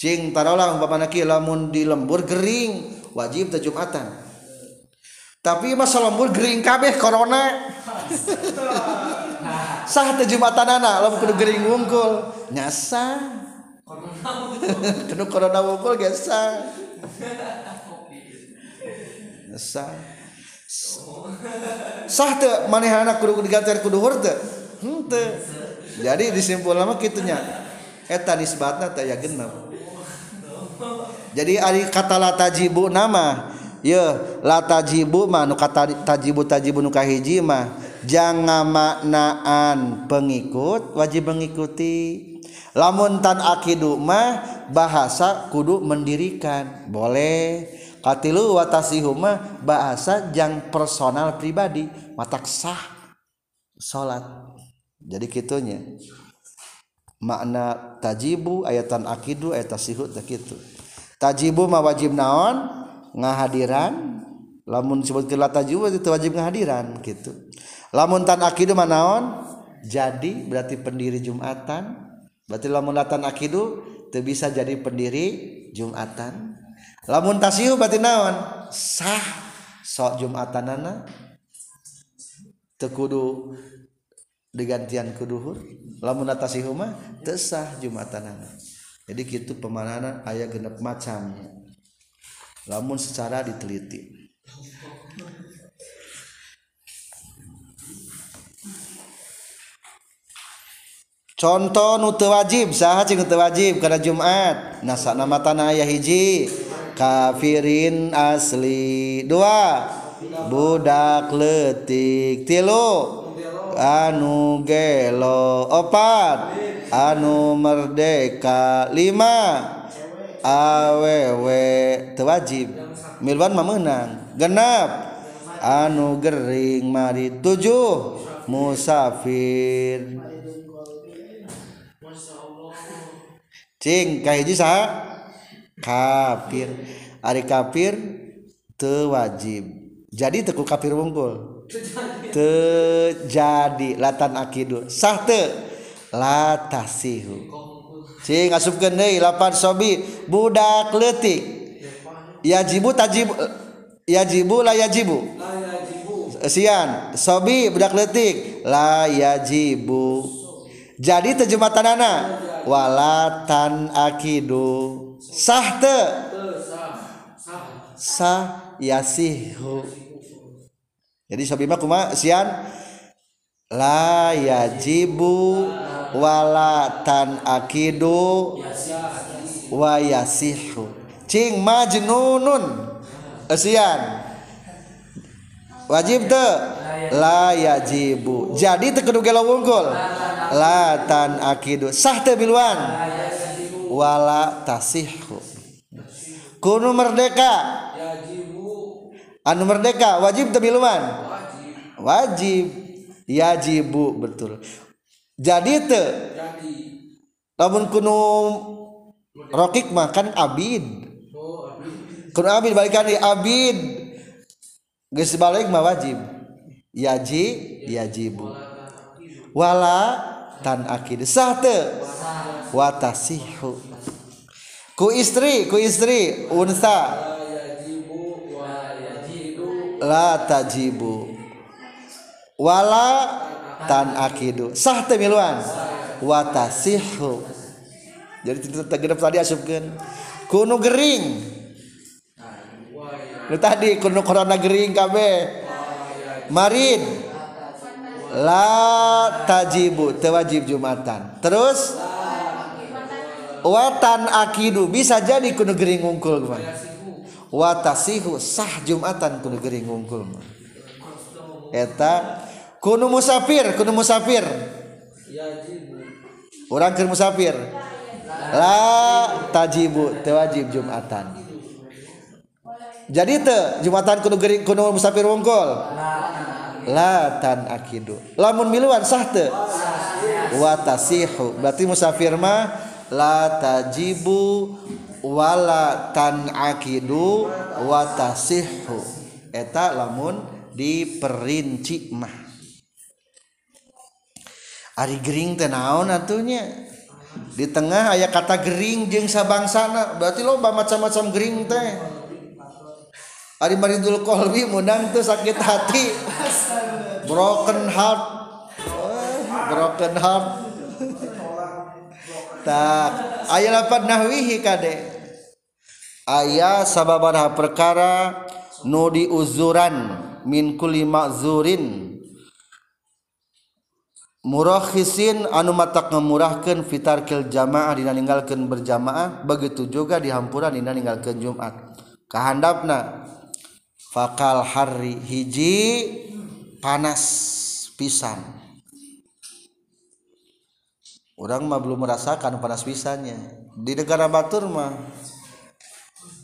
Cing tarolah umpamana kieu lamun di lembur gering wajib teh jumatan. Tapi masa lembur gering kabeh corona. sah teh jumatan anak lamun kudu gering wungkul. Nyasa kudu corona wungkul ge sah. Nyasa sah. Teh manehana kudu digantian kudu hur teh? Henteu jadi disimpul lama kitunya eta nisbatna teh ya genep. Jadi ari kata latajibu nama. La tajibu kata tajibu tajibu nukahiji mah jangan maknaan pengikut wajib mengikuti. Lamun tan akidu mah bahasa kudu mendirikan. Boleh. Katilu watasihu mah bahasa jang personal pribadi. Matak sah salat jadi kitunya. Makna tajibu ayatan akidu ayat tasihu tak gitu tajibu mah wajib naon? Ngahadiran. Lamun disebut kelata juga itu wajib ngahadiran gitu lamuntan akidu manaon jadi berarti pendiri jumatan. Berarti lamuntan akidu itu bisa jadi pendiri jumatan. Lamun tasiu berarti naon? Sah sok jumatanana. Tekudu digantian kuduhur lamun tasiu mah tesah jumatanana. Jadi gitu pemanana ayah genep macamnya lamun secara diteliti. contoh nutu wajib sah nutu wajib karena Jumat nasa nama tanah ayah hiji. Kafirin asli. Dua budak letik tilu anu gelo. Opat anu merdeka. Lima awewe tewajib Milwan memenang genap anu gering mari. Tujuh musafir. cing kahiji saha kafir. Ari kafir teu wajib. Jadi teku kafir wungkul teu jadi latan akidu. Sah teu? Latasihu cing asupkeun deui lapan sobi. Budak leutik. Yajibu tajib yajibu? La yajibu. Sian. Sobi budak leutik. La yajibu. jadi terjematanana walatan akidu. Sah te sah yasihu. Jadi sobi mah kuma sian? La yajibu walatan akidu wa yasihu. Cing majnunun. Sian wajib te la yajibu. Jadi teu gelo wungkul. La tan akidu sah teu biluan. Wala tasihhu. Kuno merdeka. Anu merdeka. Wajib teu biluan. Wajib. Yajibu betul. Jadi teu. Lamun kuno rokik mah kan abid. Kuno abid balikan di abid. Geus balik mah wajib yaji yajibu. Wala tan akid. Sah watasihu ku istri ku istri. Unsa la tajibu. Wala tan akidu sah teu miluan watasihu jadi tegedep tadi asupkeun kunu gering. Nu tadi kunu corona gering kabeh Marid la tajibu tewajib jumatan. Terus? Watan akidu bisa jadi kudu gering ngungkul mah watasihu sah jumatan kudu gering ngungkul mah eta? Kudu musafir kudu musafir. Orang keur musafir. La tajibu tewajib jumatan. jadi te jumatan kudu gering kudu musafir wongkol. Latan akidu. Lamun miluan sah te watasihu berarti musafir mah la tajibu wala tan akidu watasihu eta lamun diperinci mah. Ari gering teh naon atunya di tengah ayat kata gering jeung sabangsana. Berarti loba macam-macam gering teh. Ari maridul kolbi menang tuh sakit hati. Broken heart. Broken heart. Tak. Ayat dapat nahwihi kade. aya sababaraha perkara nudi uzuran min kulli ma'zurin murahhisin anu matak ngemurahkeun fitarkil jamaah dina ninggalkeun berjamaah begitu juga dihampuran dina ninggalkeun Jumat kahandapna fakal hari hiji panas pisan. Orang mah belum merasakan panas pisannya. Di negara Batur mah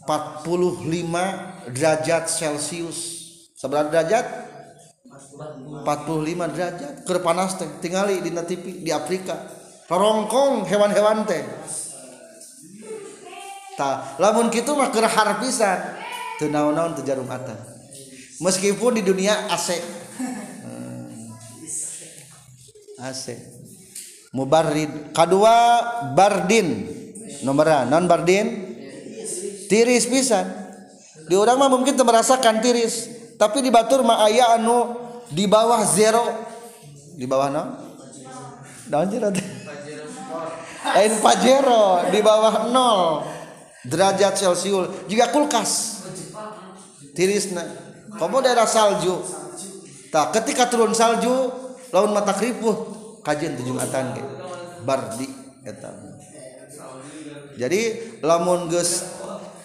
45 derajat Celcius. Seberapa derajat? 45 derajat. Keur panas teh tingali di TV di Afrika. Rongkong hewan-hewan teh. Ta lamun kitu mah keur har pisan naon-naon teu jarum atan meskipun di dunia AC AC mubarrid. Kedua bardin. Nomor non bardin? Tiris pisan di orang mah mungkin merasakan tiris tapi di batur mah aya anu di bawah zero. Di bawah no? Daun zero lain pajero di bawah nol. Derajat celcius juga kulkas tirisna. Kamu daerah salju? Tak ketika turun salju laun mata keripuh. Kajian tujuh atan ge. Bardi eta. Jadi lamun geus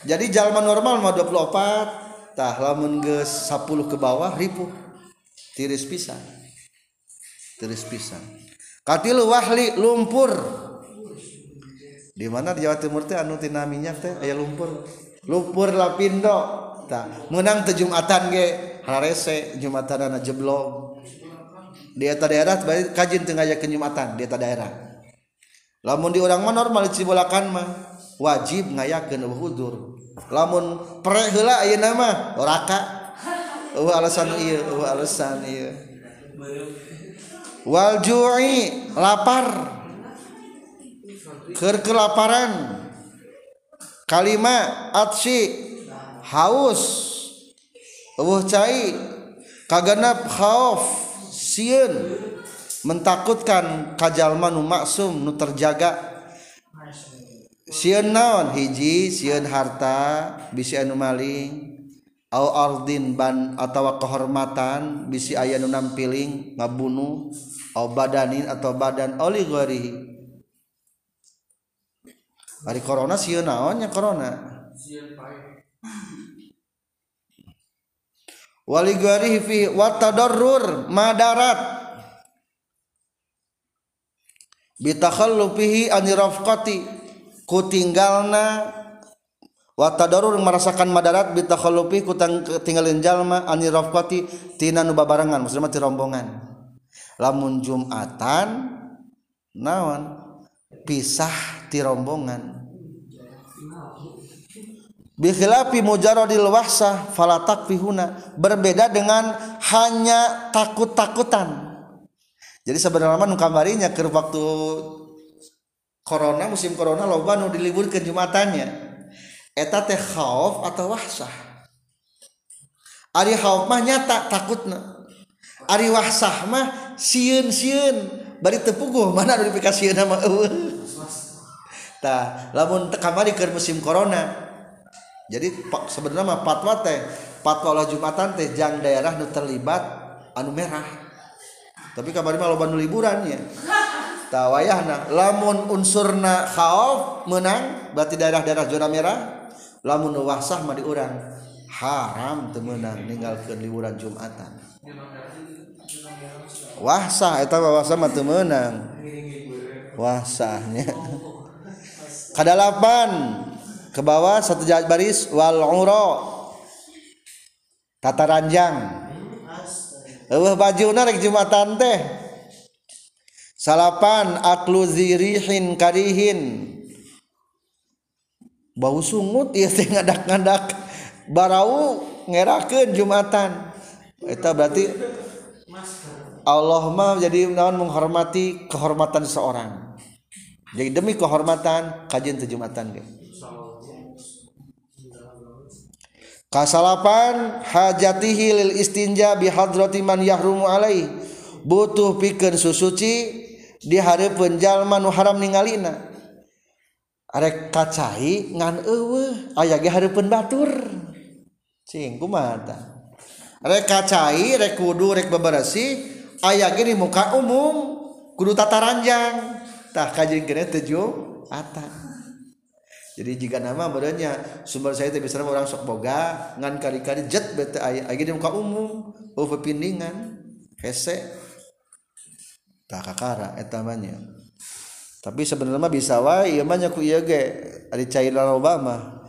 jadi jalma normal mah 24 tah lamun geus 10 ke bawah ripuh. Tiris pisan. Tiris pisan. Katilu wahli lumpur. Di mana di Jawa Timur teh anu tina minyak teh aya lumpur. Lumpur lapindo Ta. menang ke Jumatan ge harese Jumatan anak jeblok di eta daerah kajin tengah ke Jumatan di eta daerah. Lamun di orang mah normal cibolakan mah wajib ngayakeun wudur lamun pere heula ayeuna mah raka eueuh alasan ieu eueuh alasan ieu. Wal ju'i lapar. Keur kelaparan. Kalima atsi. Haus. Eueuh cai. Kagenap khauf. Sieun. Mentakutkan kajalma nu maksum nu terjaga. Sieun naon? Hiji sieun harta bisi anu maling. Au ardin ban atawa kehormatan bisi aya nu nampiling ngabunuh. Au badanin atau badan oli ghairihi Ari corona sieun naonnya corona wali guarihi fi watadarrur madarat. Bitakhallufihi anirafqati ku tinggalna watadarrur merasakan madarat bitakhallufi ku tinggalin jalma anirafqati tina nu babarengan maksudna ti rombongan. Lamun jumatan naon? Pisah ti rombongan. Bikhilafi mujaradil wahsah fala takfihuna. Berbeda dengan hanya takut-takutan. Jadi sebenarnya nu kamarinya ke waktu corona musim corona loba nu diliburkeun jumatannya. Eta teh khauf atau wahsah ari khauf mah nyata takutna. Ari wahsah mah sieun-sieun bari teu puguh mana anu dipikasieun mah eueuh. Tah lamun kamari keur musim corona jadi sebenarnya fatwa teh fatwa lah jumatan teh jang daerah nu terlibat anu merah. Tapi kabar mah loba nu liburan ya. Tawayahna lamun unsurna khauf menang berarti daerah-daerah zona merah lamun nu wahsah mah diurang. Haram teu meunang ninggalkeun liburan jumatan. Wahsah eta wahsah mah teu meunang. Wahsahnya oh. kadalapan. ke bawah satu jahat baris wal uro tata ranjang. Eueuh bajuna rek jumatan teh. Salapan aklu zirihin karihin. Bau sungut ieu teh ngadak-ngadak. Barau ngerakeun jumatan. Eta berarti Allah mah jadi naon menghormati kehormatan seorang. Jadi demi kehormatan kajian tejumatan gitu kasalapan hajatihi lil istinja bi hadrati man yahrumu alai butuh pikeun susuci di hareupeun jalma nu haram ningalina. Arek kacai ngan eueuh aya ge hareupeun batur. Cing kumaha rek kacai rek kudu rek beberesi aya ge di muka umum kudu tata ranjang. Tah kajing gene tujuh atang jadi jika nama badannya sumber saya itu bisa orang sok boga ngan kali-kali jet bete ayah ayah di muka umum oh pepindingan hese. Tak kakara etamanya tapi sebenarnya bisa wae iya banyak ku iya ge ada cairan Obama.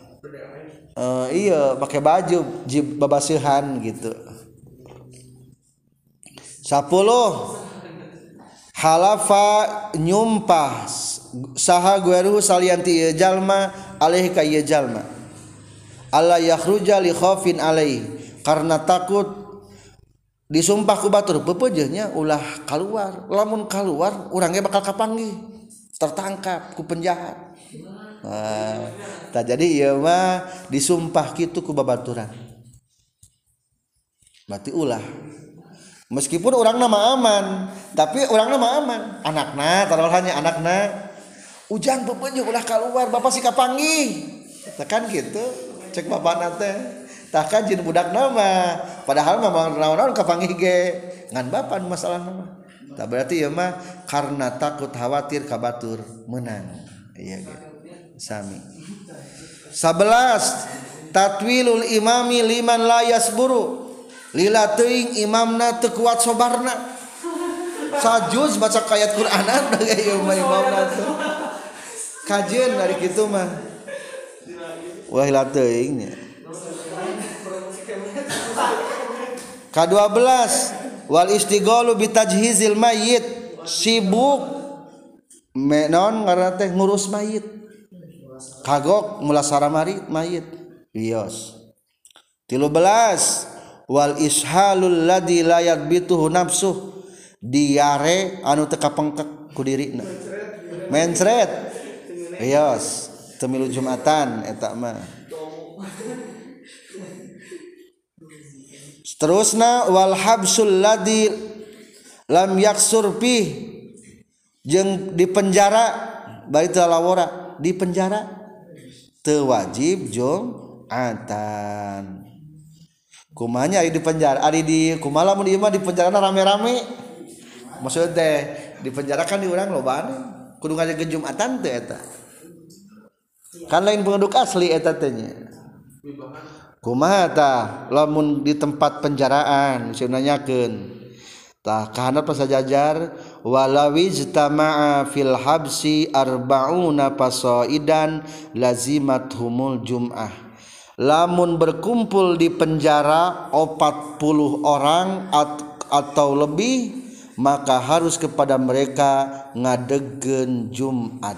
Uh, iya pakai baju jib babasihan gitu. Sepuluh halafa nyumpah saha gueruhu salianti ieu jalma alaihi ka ieu jalma. Allah yakhruja li khaufin alaihi karena takut disumpah ku batur bepejehnya ulah keluar lamun keluar urangnya bakal kapanggih? Tertangkap ku penjahat. Nah, tak jadi iya mah disumpah gitu ku babaturan. Berarti ulah meskipun orang nama aman tapi orang nama aman. Anakna taruhannya anakna ujang pepenyu ulah keluar bapak si kapangi tekan gitu cek bapak nate takkan jin budak nama padahal mah naon-naon kapangi ge. Ngan bapak masalah nama tak berarti ya mah karena takut khawatir kabatur menang. Iya gitu sami. 11 tatwilul imami liman layas buru lila teing imamna tekuat sobarna. Sajus baca kayat Quran ada ya imamna tuh kajian dari gitu mah. Wah teuing K12 wal istighalu bitajhizil mayyit sibuk. Menon ngarana teh ngurus mayit. Kagok mulasara mari mayit. Bios 13 wal ishalul ladzi la yadbituhu nafsuh. Diare anu teu kapengkek ku dirina. Mencret. Rios temilu Jumatan etak mah. Seterusna wal habsul lam yaksur pi jeung di penjara bari teu lawora di penjara teu wajib atan kumanya ari di penjara ari di kumala mun ieu di penjara rame-rame. Maksudnya teh di penjara kan di urang lobaan kudu ngajaga Jumatan teh eta kan lain penduduk asli etatnya kumata lamun di tempat penjaraan nanyakeun tah kana pasajajar walawi jtama'a fil habsi arba'una pasaidan lazimat humul jum'ah. Lamun berkumpul di penjara 40 orang atau lebih maka harus kepada mereka ngadegen Jumat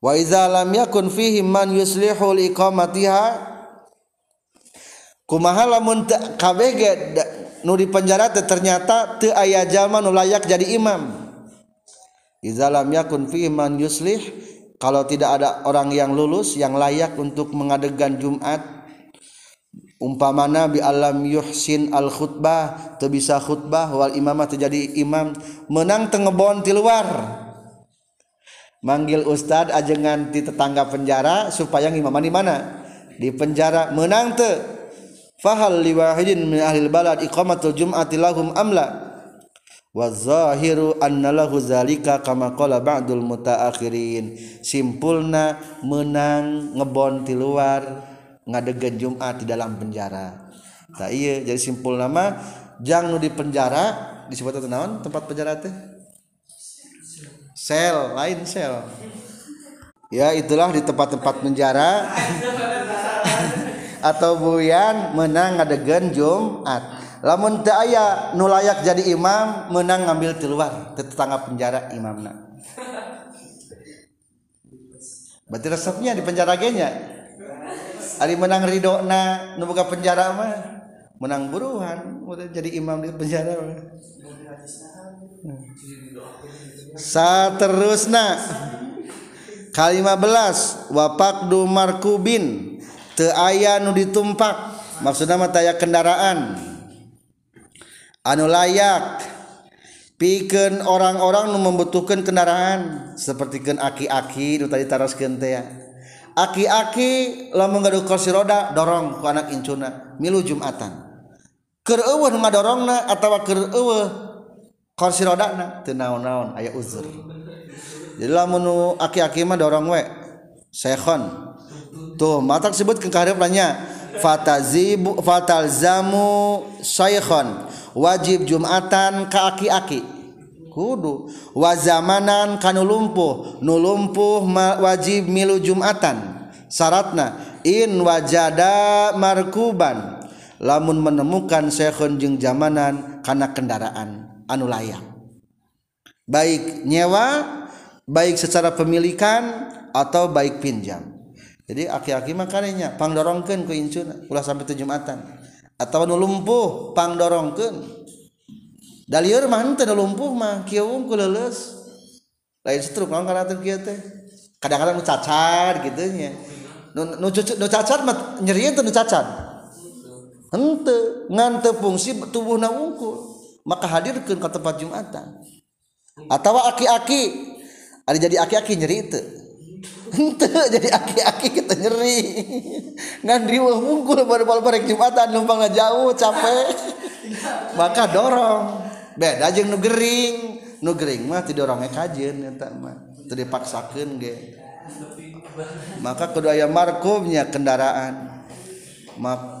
wa idza lam yakun fihi man yuslihu liqamatiha kumaha lamun kabeh nu di penjara ternyata teu aya jalma nu layak jadi imam. Idza lam yakun fihi man yuslih kalau tidak ada orang yang lulus yang layak untuk mengadegan Jumat umpamana bi alam yuhsin al khutbah teu bisa khutbah wal imamah terjadi imam menang tengebon di luar manggil Ustadz ajengan di tetangga penjara supaya ngimam di mana? Di penjara menang te fahal liwahidin min ahlil balad iqamatul jum'ati lahum amla wa zahiru anna lahu zalika kama qala ba'dul mutaakhirin. Simpulna menang ngebon ti luar ngadegen Jumat di dalam penjara. Tak iya jadi simpul nama jangan di penjara disebut naon tempat penjara teh? Sel lain sel. Ya itulah di tempat-tempat penjara. Atau buyan menang ngadegan Jumat. Lamun teu aya nu layak jadi imam menang ngambil luar. Tetangga penjara imamna. Berarti resepnya di penjara genya? Ari menang ridho na nubuka penjara mah menang buruhan. Jadi imam di penjara Saterusna. Terusna kalima belas wapak dumarkubin te aya nu ditumpak. Maksudnya mataya kendaraan. Anu layak. Pikeun orang-orang nu membutuhkan kendaraan. Seperti ken aki-aki nu tadi taroskeun teh ya. Aki-aki lamun gaduh kursi roda dorong ku anak incuna. Milu jumatan. Keur eueuh ngadorongna atawa keur eueuh kursi rodana teu naon-naon aya uzur. Jadi lamun aki-aki mah dorong we sekhon tuh mata disebut ke kahareupannya fatazibu fatalzamu syekhon wajib jumatan ka aki-aki. Kudu. Wazamanan kanu lumpuh nu lumpuh wajib milu jumatan. Syaratna in wajada markuban. Lamun menemukan syekhun jeung jamanan kana kendaraan anu layak. Baik nyewa baik secara pemilikan atau baik pinjam. Jadi aki-aki makannya pangdorongkeun ku incun ulah sampai teu jumatan. Atau nu lumpuh pangdorongkeun. Dalieur mah teu lumpuh mah kieu wungkul leuleus lain setruk lawan kana teh kieu teh? Kadang-kadang nu cacat gitu nya. Nu nu, nu cacat mah nyerieun teh nu cacat. Henteu ngan teu fungsi tubuhna wungkul. maka hadirkan ke tempat Jumatan. Atau aki-aki. Ada jadi aki-aki nyeri itu ente jadi aki-aki kita nyeri. Ngan riweuh mungkul baru bal barek Jumatan numpang jauh capek. Maka dorong. Beda jeung nu gering. Nu gering mah tidak orangnya e kajen eta mah. Teu dipaksakeun ge. Maka kudu aya markumnya kendaraan. Maka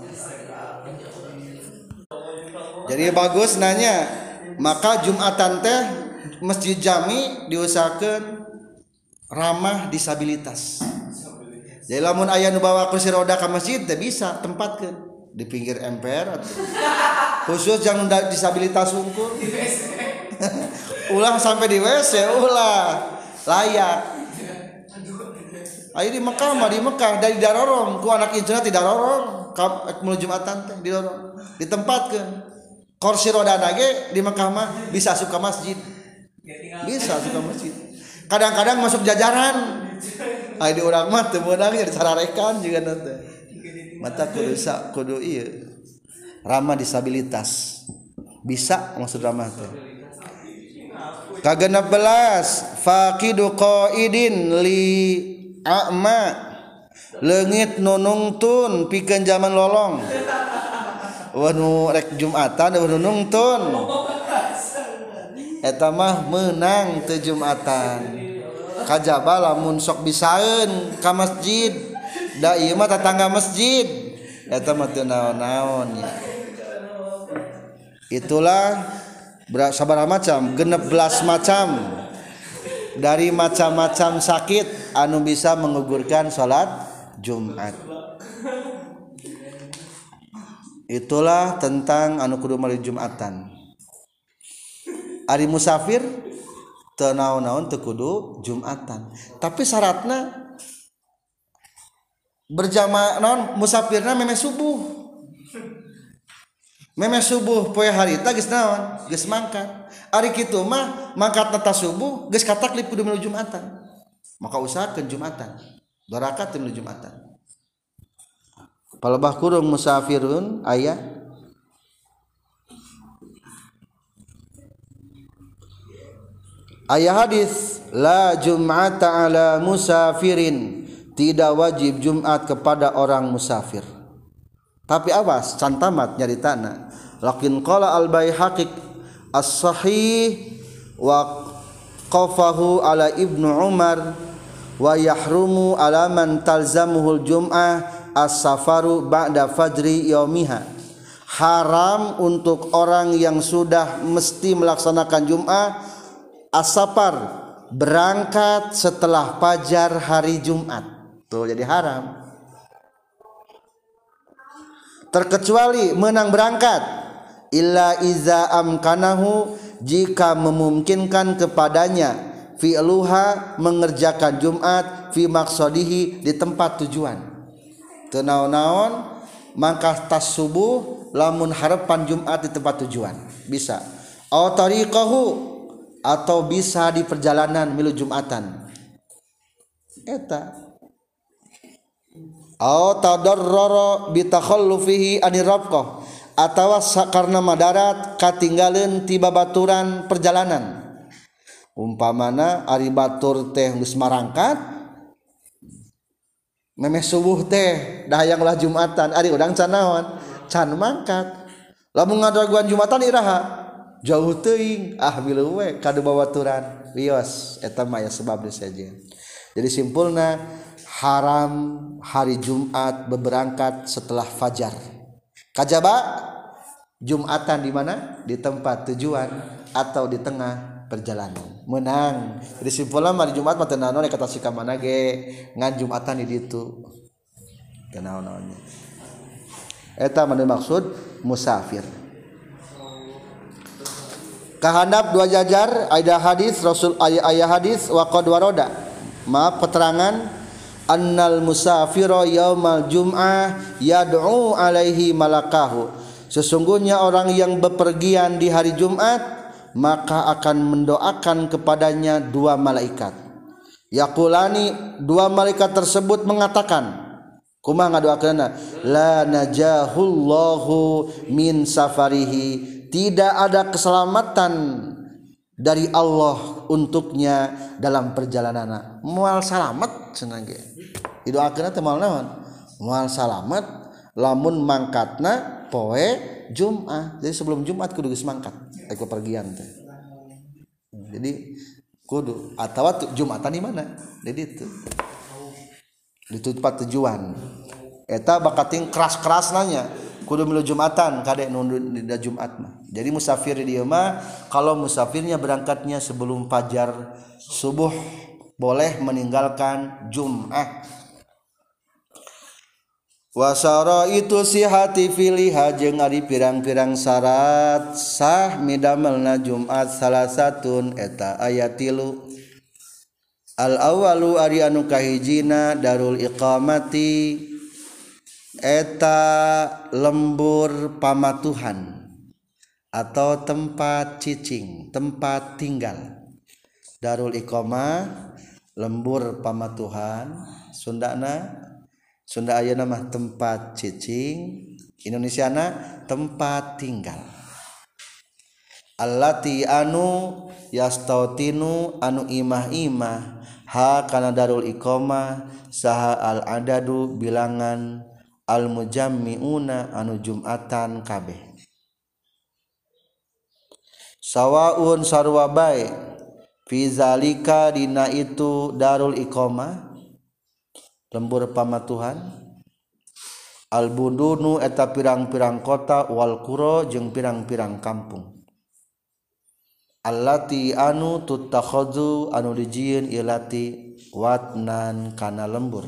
jadi bagus nanya maka jumatan teh masjid jami diusahakan ramah disabilitas. Jadi lamun ayah nu bawa kursi roda ke masjid teh bisa tempatkan di pinggir emper khusus yang disabilitas unggul ulah sampai di WC ulah. Layak. Ayo di Mekah mah di Mekah. Dari darorong ku anak injuna tidak darorong. Menuju jumatan teh di dorong ditempatkan kursi roda nage di Mekah mah bisa suka masjid. Bisa suka masjid. Kadang-kadang masuk jajaran. Ayo orang mah teu meunang ya rekan juga nanti mata kudu sa kudu iya ramah disabilitas. Bisa maksud ramah teh. Kagenap belas faqidu qaidin li a'ma leungit nunungtun pikeun zaman lolong wanu rek Jumatan wanu nungtun. Eta mah menang teu Jumatan. Kajaba lamun sok bisaeun ka masjid. Da ieu mah tatangga masjid. Eta mah teu naon-naon. Ya itulah sabaraha macam genep belas macam. Dari macam-macam sakit anu bisa mengugurkan salat Jumat. Itulah tentang anu kudu mari Jumatan. Ari musafir tenaun-naun tekudu Jumatan. Tapi syaratnya berjamaah non musafirna meme subuh. Meme subuh poe harita geus naon geus mangkat. Ari kitu mah mangkat nata subuh geus kataklip kudu menuju Jumatan. Maka usahakeun Jumatan. Barakat menuju Jumatan palebah kurung musafirun aya ayah hadis la jum'ata ala musafirin. Tidak wajib Jumat kepada orang musafir. Tapi awas can tamat nyari tanah. Lakin qala al baihaqi as-sahih wa qafahu ala ibnu umar wa yahrumu ala man talzamuhul jum'ah as-safaru ba'da fajri yaumiha. Haram untuk orang yang sudah mesti melaksanakan Jum'ah. As-safar berangkat setelah fajar hari Jumat. Tuh jadi haram. Terkecuali menang berangkat. Illa iza amkanahu jika memungkinkan kepadanya. Fi'luha mengerjakan Jumat fi maksodihi di tempat tujuan tenaon-naon maka tas subuh lamun harapan Jumat di tempat tujuan. Bisa. Atau atau bisa di perjalanan milu Jumatan. Eta. Atau karena Madarat Katinggalin tiba baturan perjalanan. Umpa mana Ari Batur tehgus marangkat meme subuh teh dayanglah Jumatan. Ari udang canawan can mangkat. La mengaguan Jumatan Iha jauh teing ah kabaturan sebab saja jadi simpulna haram hari Jumat berangkat setelah fajar. Kajaba? Jumatan di mana? Di tempat tujuan atau di tengah perjalanan. Menang. Jadi simpulnya hari Jumat mah tenanon kata si kamana ge ngan Jumatan di ditu. Kenaon-naonnya. Eta mana maksud musafir. Kahandap dua jajar ada hadis Rasul ayah, ayah hadis wa qad waroda. Maaf keterangan annal musafiro yaumal jum'ah yad'u alaihi malakahu sesungguhnya orang yang bepergian di hari Jumat maka akan mendoakan kepadanya dua malaikat. Yaqulani dua malaikat tersebut mengatakan kumaha ngadoakeunna la najahullahu min safarihi. Tidak ada keselamatan dari Allah untuknya dalam perjalanan mual salamet senang didoakeun teh moal naon? Moal salamet lamun mangkatna poe Jumat. Jadi sebelum Jumat kudu geus mangkat eko pergian teh. Jadi kudu atau Jumatan di mana? Jadi itu di tempat tujuan. Eta bakating keras-keras nanya kudu milu Jumatan kadek nundu di Jumat mah. Jadi musafir di mah kalau musafirnya berangkatnya sebelum fajar subuh boleh meninggalkan Jum'ah wasara itu sihati filiha jeung ari pirang-pirang syarat. Sah midamelna Jumat salah satun eta ayat tilu. Al awalu ari anu kahijina darul iqamati eta lembur pamatuhan atau tempat cicing tempat tinggal. Darul iqamah lembur pamatuhan sundana. Sunda Ayana mah tempat cicing Indonesia na tempat tinggal. Allati anu yastautinu anu imah-imah ha kana darul iqamah saha al adadu bilangan al mujammiuna anu jumatan kabeh. Sawaun sarwa bae fi zalika dina itu darul iqamah lembur pamatuhan. Albudunu eta pirang-pirang kota Walkuro jeung pirang-pirang kampung. Allati anu tutakhozu anu dijieun ilati watnan kana lembur.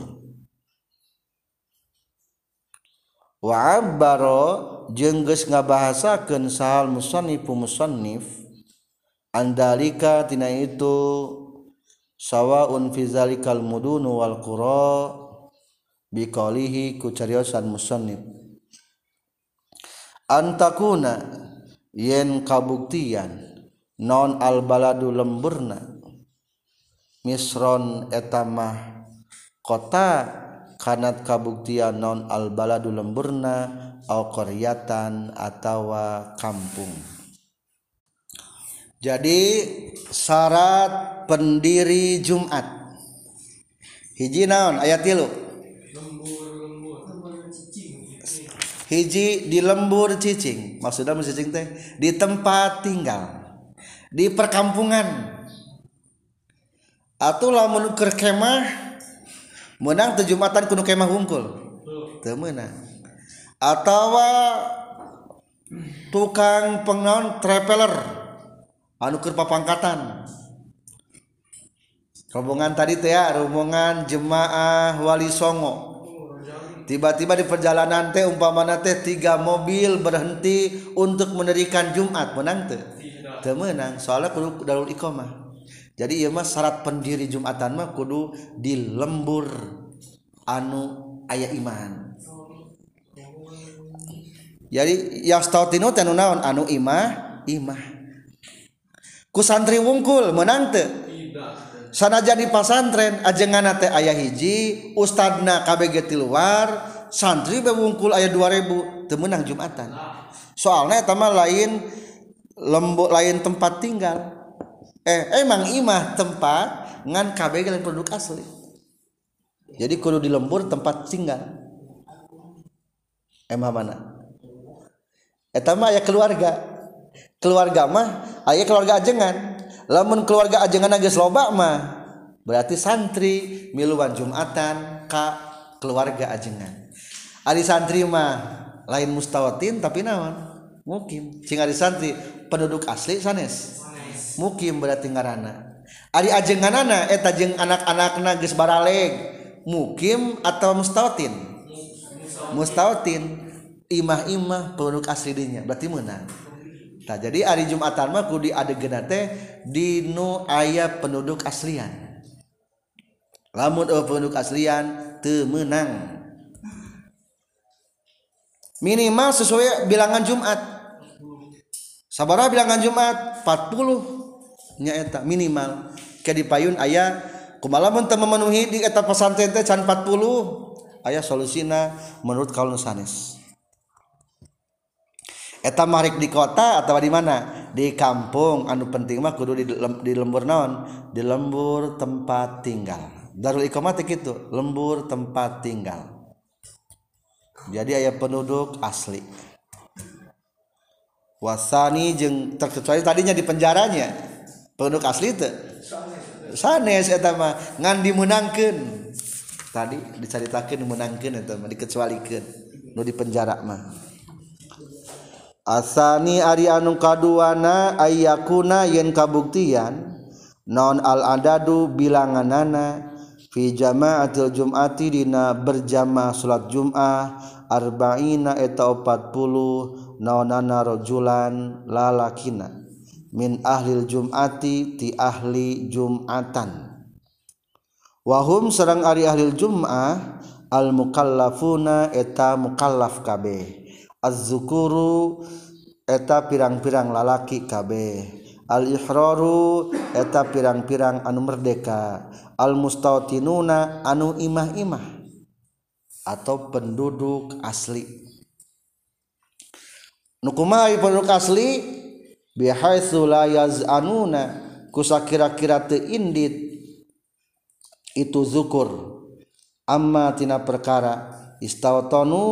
Wa abbaro jeung geus ngabahasakeun sahal musannif musannif andalika tina itu sawaun fizalikal mudunu wal qura biqalihi ku cariosan musannif. Antakuna yen kabuktian non al baladu lemburna misron etamah kota kanat kabuktian non al baladu lemburna au qaryatan atawa kampung. Jadi syarat pendiri Jumat. Hiji naon? Ayat tilu. Hiji di lembur cicing. Maksudnya cicing teh? Di tempat tinggal. Di perkampungan. Atau lamun keur kemah menang teu Jumatan kudu kemah hungkul teu meunang. Atawa tukang pengaun traveler anu keur papangkatan. Rombongan tadi teh ya rombongan jemaah wali songo. Tiba-tiba di perjalanan teh umpamana teh tiga mobil berhenti untuk mendirikan Jumat. Menang teh? Teu menang soalnya kudu darul iqamah. Jadi ieu mah syarat pendiri Jumatan mah kudu di lembur anu aya iman. Jadi yang stautinu teh naon? Anu imah imah ku santri wungkul menante sanajan di pasantren ajengan teh ayah hiji ustadna KBG di luar santri bewungkul ayah 2000 temenang Jumatan. Soalnya tama lain lembok lain tempat tinggal. Eh emang imah tempat ngan KBG dan produk asli. Jadi kudu di lembur tempat tinggal. Emang mana? Eh ayah keluarga. Keluarga mah ayah keluarga ajengan. Lamun keluarga ajengan geus loba mah berarti santri miluan jumatan ka keluarga ajengan. Ari santri mah lain mustawatin tapi naon? Mukim. Cing ari santri penduduk asli sanes? Mukim berarti ngaranna. Ari ajenganana eta jeung anak-anakna geus baraleg mukim atau mustawatin? Mustawatin. Imah-imah penduduk asli dinya berarti menang Nah, jadi hari Jumatan mah kudu adegeuna teh dinu aya penduduk aslian. Lamun eueuh penduduk aslian teu meunang. Minimal sesuai bilangan Jumat. Sabaraha bilangan Jumat? 40 nya eta minimal. Ke di payun aya kumaha mun teu memenuhi di eta pesantren teh can 40 aya solusina menurut kaul sanes. Eta marik di kota atau di mana? Di kampung. Anu penting mah kudu di, lembur naon? Di lembur tempat tinggal. Darul iqamah gitu lembur tempat tinggal. Jadi ayah penduduk asli. Wasani jeng terkecuali tadinya di penjaranya. Penduduk asli itu sanes eta mah ngan dimenangkeun. Tadi diceritakeun dimenangkeun eta mah dikecualikeun nu di penjara mah asani ari anu kaduana ayyakuna yen kabuktian non al adadu bilanganana fi jamaatil jum'ati dina berjamaah salat jum'ah arba'ina eta 40 naonana rajulan lalakina. Min ahlil jum'ati ti ahli jum'atan. Wahum sareng ari ahlil jum'ah al mukallafuna eta mukallaf kabeh azzukuru eta pirang-pirang lalaki kabeh. Al-ihraru eta pirang-pirang anu merdeka. Al-mustautinuna anu imah-imah. Atau penduduk asli. Nukumai penduduk asli? Bihaitsu la yaz'anuna. Kusakira-kira teu indit. Itu zukur. Amma tina perkara. Istawtanu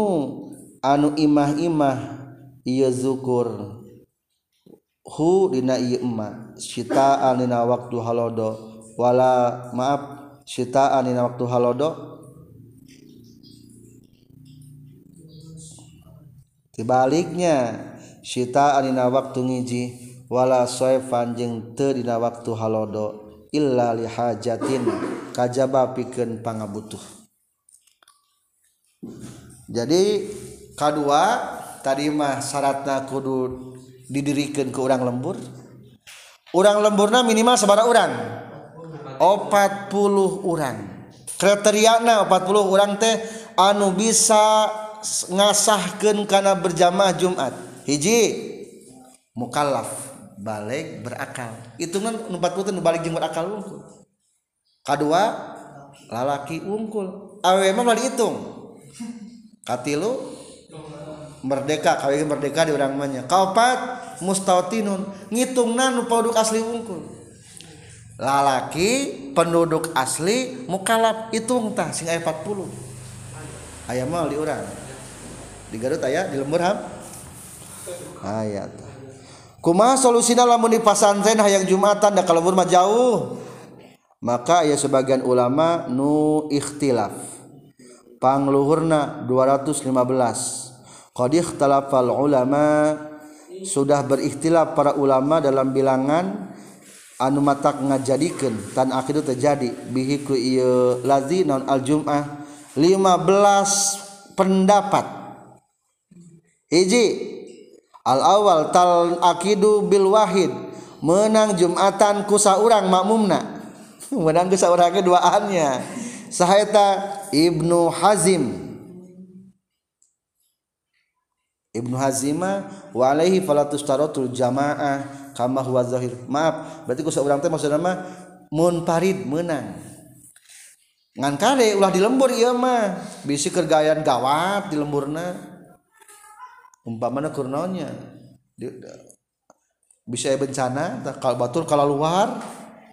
anu imah-imah ia zukur. Hu dina ieu emma sitaan dina waktu halodo. Wala maaf sitaan dina waktu halodo. Tibaliknya sitaan dina waktu ngiji wala soefan jeung teu dina waktu halodo illa li hajatin kajaba pikeun pangabutuh. Jadi kedua tadimah syaratna kudu didirikan ke orang lembur. Orang lemburna minimal sebara orang 40 orang kriteriana 40 orang teh anu bisa ngasahkan karena berjamaah Jumat. Hiji mukallaf balik berakal. Itu kan 40 nu balik jeung berakal unggul kedua lalaki unggul awe mah dihitung. Katilu merdeka kawin merdeka di orang manya. Kaopat mustautinun ngitungna nu penduduk asli unggul lalaki penduduk asli mukalaf hitung tah sing aya 40 aya mah di urang. Di Garut aya di lembur ham? Ayat kumaha solusina lamun di pasantren hayang jumatan da kalau mah jauh. Maka ya sebagian ulama nu ikhtilaf. Pangluhurna 215 Qadih talafal ulama sudah berikhtilaf para ulama dalam bilangan anu matak ngajadikeun tan akidu terjadi bihi ku ieu lazi non al jum'ah 15 pendapat. Hiji al awal tal akidu bil wahid menang jumatan ku saurang makmumna. Menang ku saurangnya duaannya. Sahaita ibnu hazim. Ibnu Hazima wa alaihi falatus tarotul jamaah kama huwa zahir. Maaf, berarti ku saurang teh maksudna mah mun parid menang. Ngan kade ulah di lembur ieu mah, bisi kergayaan gawat di lemburna. Umpamana kurnaonnya bisa bencana kalau batur kalau luar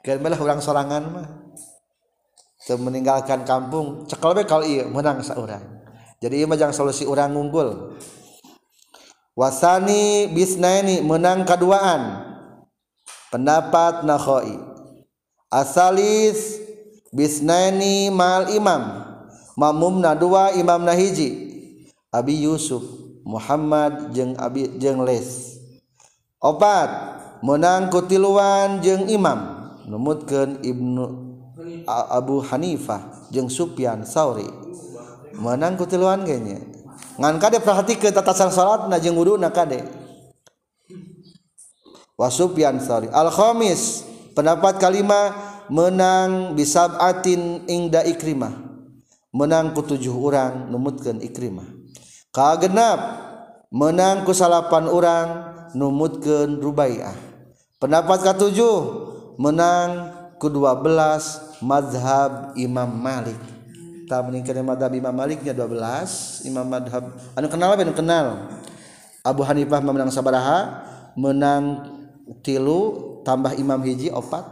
kan malah orang sorangan mah. Meninggalkan kampung cekal be kalau iya menang seorang jadi iya jangan solusi orang unggul wasani bisnaini menang keduaan pendapat Nakhoi. Asalis bisnaini mal imam. Mamum nadua imam nahiji. Abi Yusuf Muhammad jeng Abi jeng Les. Opat menang kutiluan jeng imam. Numutkan Ibnu Abu Hanifah jeng Sufyan Sauri. Menang kutiluan kayaknya ngan kade perhatikan tatasan salat na jeung wuduna kade. Wa Sufyan al khamis pendapat kalima menang bisab'atin ingda ikrimah. Menang ku tujuh orang numutkeun ikrimah. Ka genap menang ku salapan orang numutkeun rubaiah. Pendapat ketujuh menang ku 12 mazhab Imam Malik. tak meningkatkan madhab Imam Maliknya 12 Imam madhab anu kenal apa anu kenal? Abu Hanifah menang sabaraha menang tilu tambah Imam hiji oh, opat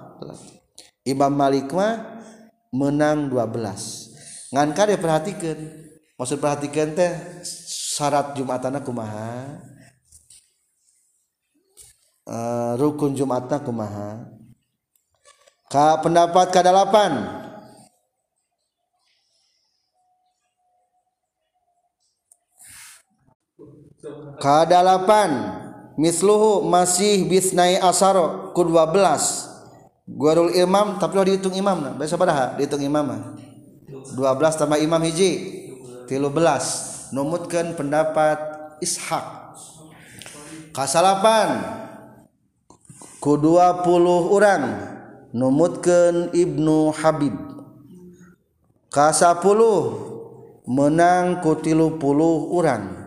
Imam Malik mah menang 12 ngan kade perhatikan. Maksud perhatikan teh syarat Jumatana kumaha? Uh, rukun Jumatna kumaha? Ka pendapat ke delapan kadalapan misluhu masih bisnai asaro. Ku 12 Guarul imam tapi lo dihitung imam nah. Biasa pada dihitung imam mah. 12 tambah imam hiji. 13 numutkan pendapat Ishak. Kasalapan. Ku 20 orang. Numutkan Ibnu Habib. Kasa 10 menang ku 30 orang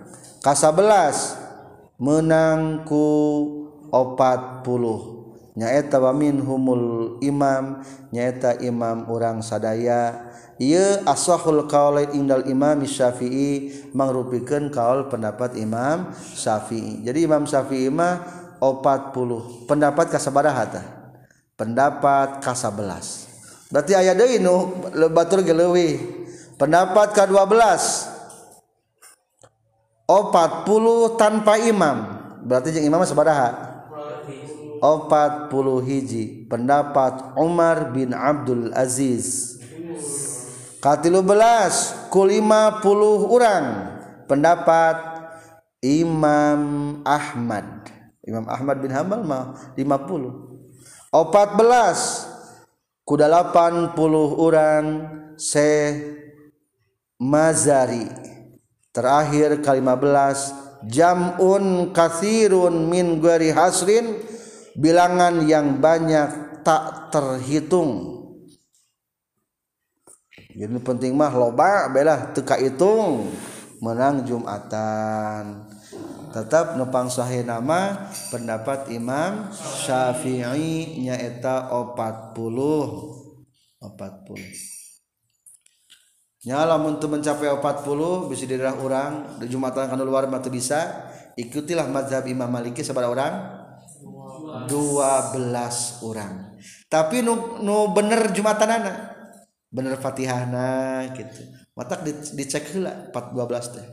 kas11 menangku opat puluh. Nyaeta wamin humul imam nyaeta imam urang sadaya. Ia asahul kaulai indal imam syafi'i mangrupikan kaul pendapat imam syafi'i. Jadi imam syafi'i mah opat puluh. Pendapat kasabaraha tah? pendapat kasabelas. Berarti aya deui nu batur geleuwih pendapat ka-12 40 tanpa imam. Berarti jeung imam sabaraha? 40 hiji. Pendapat Umar bin Abdul Aziz belas ku 50 orang pendapat Imam Ahmad Imam Ahmad bin Hambal mah 50 14 ku 80 orang se Mazari terakhir ke-15 jamun kathirun min gari hasrin bilangan yang banyak tak terhitung. Jadi penting mah loba belah teka hitung. Menang Jumatan. Tetap nupang sahih nama pendapat Imam Syafi'i nyaeta 40 40 nyala untuk mencapai 40 bisa dirah orang di Jumatan kan luar mata bisa. Ikutilah mazhab Imam Maliki seberapa orang 12 orang tapi nu, nu bener Jumatan anak bener Fatihana gitu. Mata dicek lah 412 teh.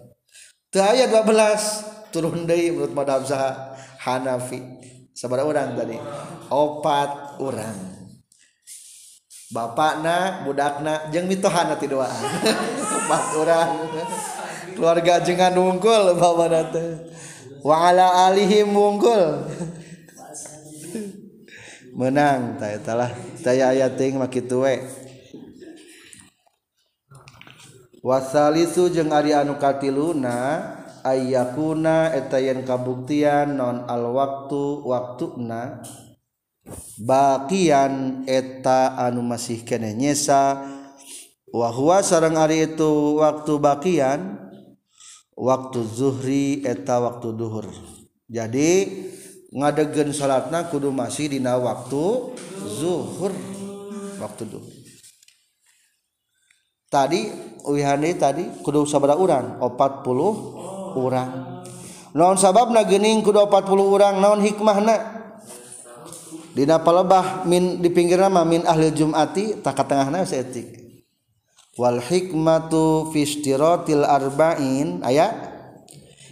Teu aya 12 turun deui menurut madhab Hanafi. Sabaraha orang tadi? Opat orang bapakna budakna jeung mitohana ti doa. Empat urang. Keluarga jengan unggul bapak teh. Wa ala alihim unggul menang ta eta lah taya aya teuing mah kitu we wasalisu jeung ari anu katiluna ayyakuna eta yen kabuktian non al waktu waktuna. bakian eta anu masih kene nyesa. Wahwa sarang Ari itu waktu bakian waktu Zuhri eta waktu duhur. Jadi ngadegen salatna kudu masih dina waktu zuhur. Waktu duhur. Tadi wihani tadi kudu sabada urang 40 urang. Naon sabab geuning kudu 40 urang naon hikmahna? Dina palebah min di pinggir nama min ahli jumati tak tengah na seetik. Wal hikmatu fi istiratil arba'in aya?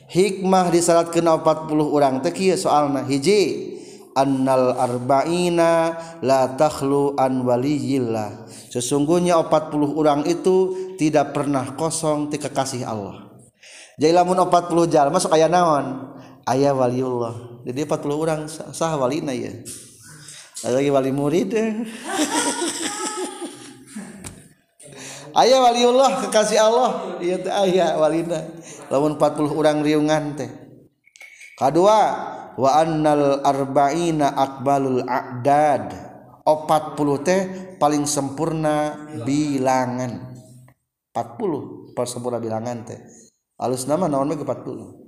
Hikmah disalatkan 40 urang teh kieu soalna. Hiji annal arba'ina la takhlu an waliyillah. Sesungguhnya 40 orang itu tidak pernah kosong ti kekasih Allah. Jadi lamun 40 jalma masuk aya naon? Aya waliullah jadi 40 orang sah walina ya lagi wali murid ayah waliullah kekasih Allah. Iya teh ayah walina. Lamun 40 orang riungan teh. Kedua wa annal arba'ina akbalul a'dad. 40 teh paling sempurna bilangan. 40 paling sempurna bilangan teh. Alus nama naon ke 40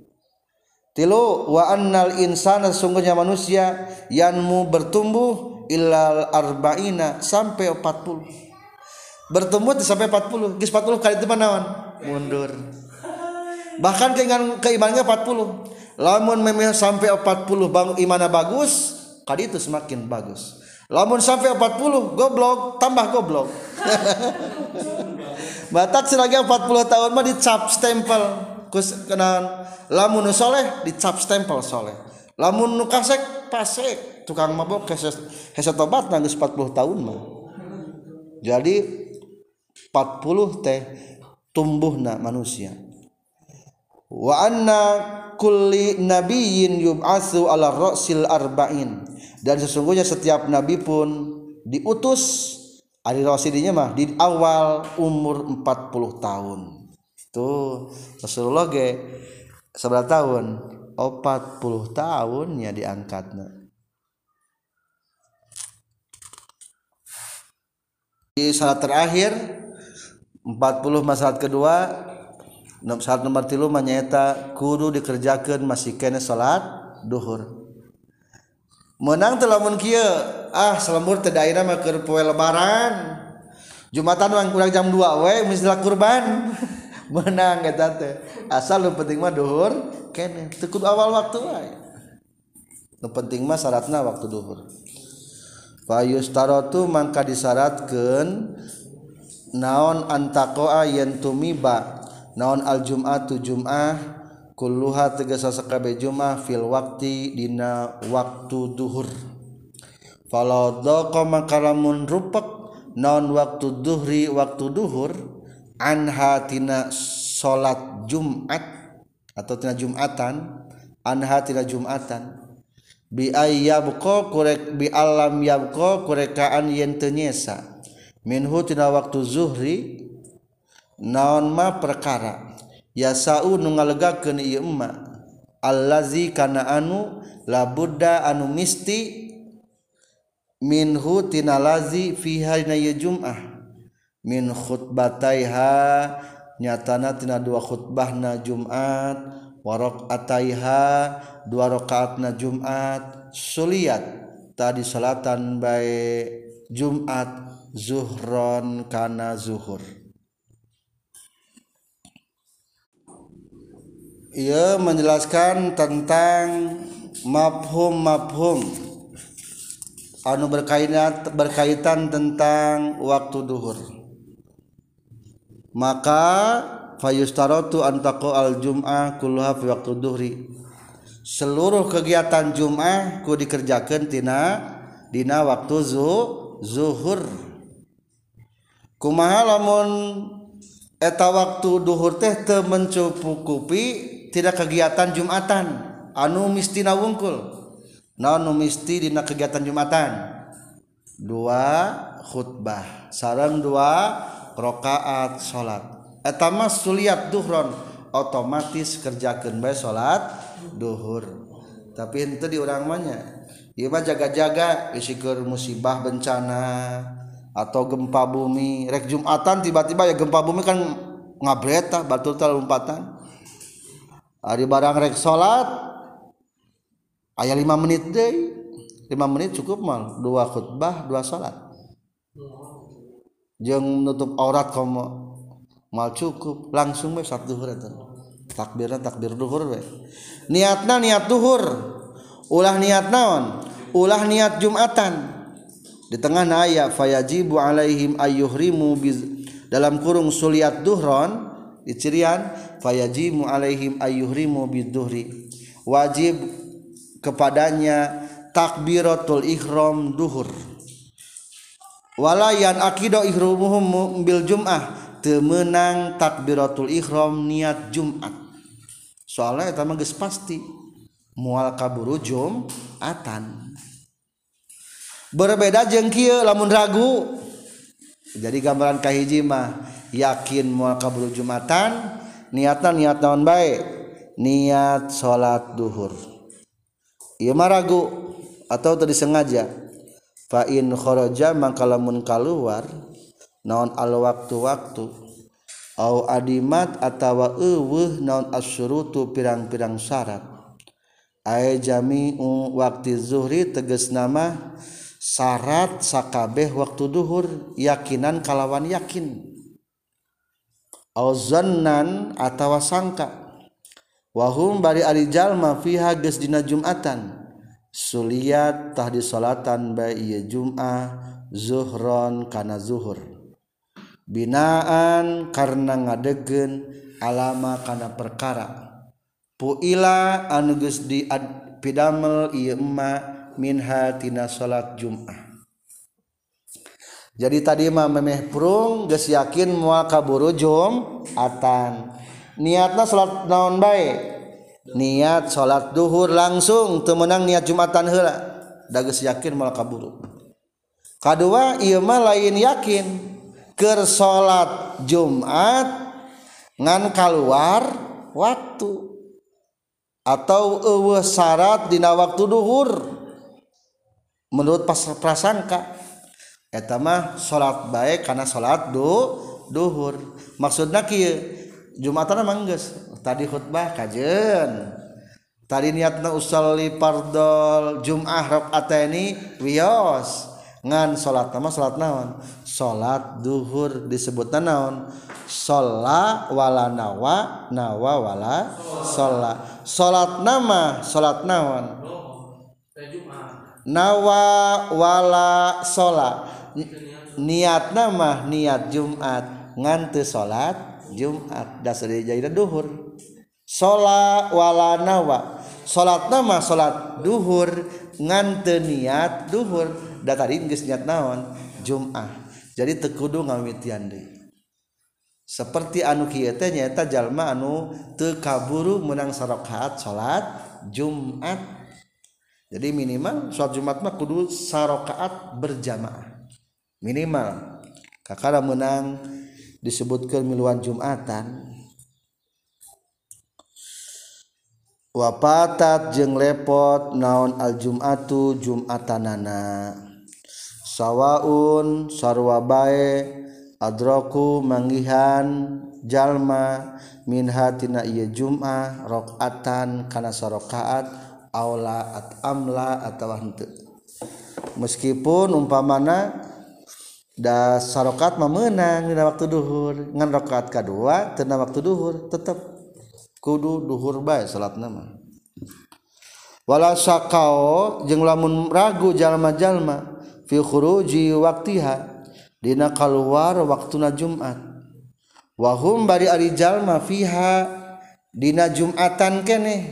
tilu wa annal insana sungguhnya manusia yanmu bertumbuh ilal arba'ina sampai 40 bertumbuh sampai 40 geus 40 kali itu naon mundur. Bahkan keinginan keimanannya 40 lamun memang sampai 40 bang imana bagus kali itu semakin bagus. Lamun sampai 40 goblok tambah goblok. Batak selagi 40 tahun mah dicap stempel. Kus kenan lamun soleh dicap stempel soleh. Lamun nu kasek pasek. Tukang mabok hese tobat nangis 40 tahun mah. Jadi 40 teh tumbuhna manusia. Wa anna kulli nabiyyin yub'atsu ala ra'sil arba'in. Dan sesungguhnya setiap nabi pun diutus ari rasidinya mah di awal umur 40 tahun tuh Rasulullah ge sebelah tahun. 40 tahunnya diangkatnya di salat terakhir 40 masalah kedua saat nomor tilu menyeta kudu dikerjakan masih kena salat duhur. Menang telamun kia ah selemur tedaina mah poe lebaran. Jumatan orang kurang jam 2 we misalnya kurban menang eta teh. Asal duhur dhuhur cukup awal waktu wae. Nu penting mah syaratna waktu duhur. Dhuhur Fayustarotu mangka disyaratkan naon antakoa yen tumiba. Naon al jum'atu jum'ah kulluha tegasa sakabe jum'ah fil waqti dina waktu duhur. Falau doko mangka lamun rupek naon waktu duhri waktu duhur anhatina salat Jumat atau tina Jumatan anha tina Jumatan. Bi ayyabqa kurek bi alam yabqa kurekaan yen teu nyesa. Minhu tina waktu zuhri naon ma perkara? Yasau nu ngalegakeun ieu emma. Allazi kana anu labudda anu misti minhu tina lazi fiha dina ieu Jumat ah min khutbataiha nyatana tina dua khutbahna Jumat warok ataiha dua rakaatna Jumat suliat tadi salatan baik Jumat zuhron kana zuhur. Ia menjelaskan tentang mafhum mafhum anu berkaitan berkaitan tentang waktu duhur maka fayustaratu antaqo al jum'ah kulluha fi waktu dhuhri seluruh kegiatan Jum'ah ku dikerjakan tina dina waktu zu, zuhur. Kumaha lamun eta waktu duhur teh teu mencukupi tidak kegiatan Jumatan. Anu mistina wungkul naon nu misti dina kegiatan Jumatan. Dua khutbah. Sareng dua rakaat salat eta mas suliat duhron otomatis kerjakeun bae salat duhur. Tapi henteu di urang mah ieu mah jaga-jaga isikeun musibah bencana atau gempa bumi. Rek Jumatan tiba-tiba ya gempa bumi kan ngabreta batul tal lompatan. Ari barang rek salat aya 5 menit deui 5 menit cukup mal dua khutbah dua salat jeung nutup aurat kamu mal cukup. Langsung we satu duhur eta. Takbirna takbir duhur we niatna niat duhur. Ulah niat naon? Ulah niat jumatan. Di tengah ayat fayajibu alaihim ayyuhrimu dalam kurung suliat duhron di cirian fayajibu alaihim ayyuhrimu biduhri. Wajib kepadanya takbiratul ihram duhur walayan akido ihrumuhum bil jum'ah temenang takbiratul ihram niat jumat. Soalnya itu mah pasti mual kaburu jumatan. Berbeda jengkil lamun ragu jadi gambaran kahiji mah yakin mau kabul jumatan niatan niat tahun baik niat sholat duhur. Iya mah ragu atau tadi sengaja fa in kharaja khoroja mangkalamun kaluar naon al waktu waktu au adimat atawa eueuh naon asyurutu pirang-pirang syarat. Ay jami'u waktu zuhri tegas nama syarat sakabeh waktu duhur yakinan kalawan yakin. Au zannan atawa sangka. Wahum bari ari jalma fiha geus dina jumatan. Suliat tah salatan bayi Jum'ah zuhron kana zuhur. Binaan karena ngadegen alama kana perkara. Puila anugus di pidamel ieu emma minha tina salat Jum'ah. Jadi tadi mah memeh prung geus yakin moal kaburu jum atan. Niatna salat naon bae? niat salat duhur langsung temenang niat Jumatan hela dages yakin malah kaburu. Kedua ieu mah lain yakin. Keur salat Jumat ngan keluar waktu. Atau eueuh syarat dina waktu duhur. Menurut prasangka. Eta mah salat baik karena salat du duhur. Maksudna kieu Jumatan mangges tadi khutbah kajen tadi niatna usolli pardol Jum'ah rakaataini wios ngan salat nama salat naon? Salat duhur disebutna naon? Sholla wala nawa nawa wala sholla salat nama salat naon? Nawa wala sholla niat nama niat Jumat. Nganti salat Jumat. Dasar dijahira duhur. Sholat wala nawa. Sholat nama sholat duhur. Ngante niat duhur. Da tadi geus niat naon? Jumat jadi tekudu ngamitian deui. Seperti anu kieu teh nyaeta jalma anu teu kaburu menang sarakaat salat Jumat. Jadi minimal salat Jumat mah kudu sarakaat berjamaah. Minimal. Kakara menang disebutkan miluan Jumatan. Wapatat jeng lepot naon aljumatu jumatanana. Sawaun sarwabae adroku manggihan jalma minhatina iya jum'ah rokatan kana sarokaat aula at amla atau henteu. Meskipun umpamana da sarokat memenang dina waktu duhur. Ngan rakaat kedua tina waktu duhur tetap kudu duhur bae salat nama wala sakao jeung lamun ragu jalma-jalma fi khuruji waktiha dina keluar waktuna Jumat. Wahum bari ari jalma fiha dina Jumatan keneh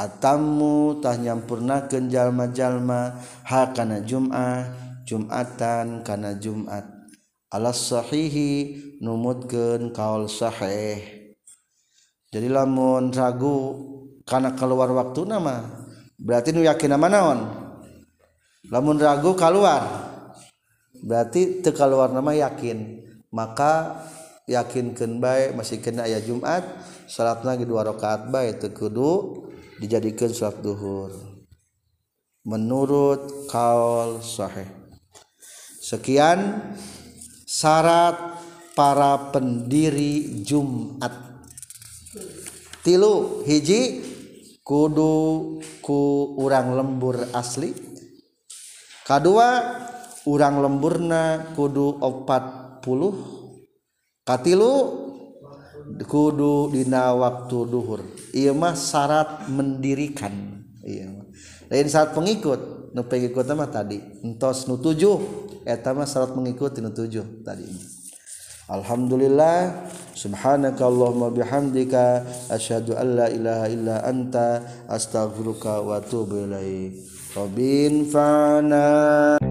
atamu tah nyampurnakeun jalma-jalma hakana Jumat. Jumatan kana Jumat. Alasshohihi numutken kaol sahih. Jadi lamun ragu karena keluar waktu nama berarti nu yakin nama naon? Lamun ragu keluar berarti teu keluar nama yakin. Maka yakinkan bae masih kena aya Jumat salatna lagi dua rakaat bae teu kudu dijadikeun salat duhur. Menurut kaul sahih. Sekian syarat para pendiri Jumat. Tilu hiji kudu ku urang lembur asli. Kedua urang lemburna kudu 40. Katilu kudu dina waktu duhur. Iya mah syarat mendirikan. Iya mah. Lain saat pengikut, nu pengikut mah tadi entos nu tujuh etama syarat mengikuti tujuh tadi ini. Alhamdulillah Subhanakallahumma bihamdika asyhadu an la ilaha illa anta Astaghfiruka wa atubu ilaik Rabbin fa'na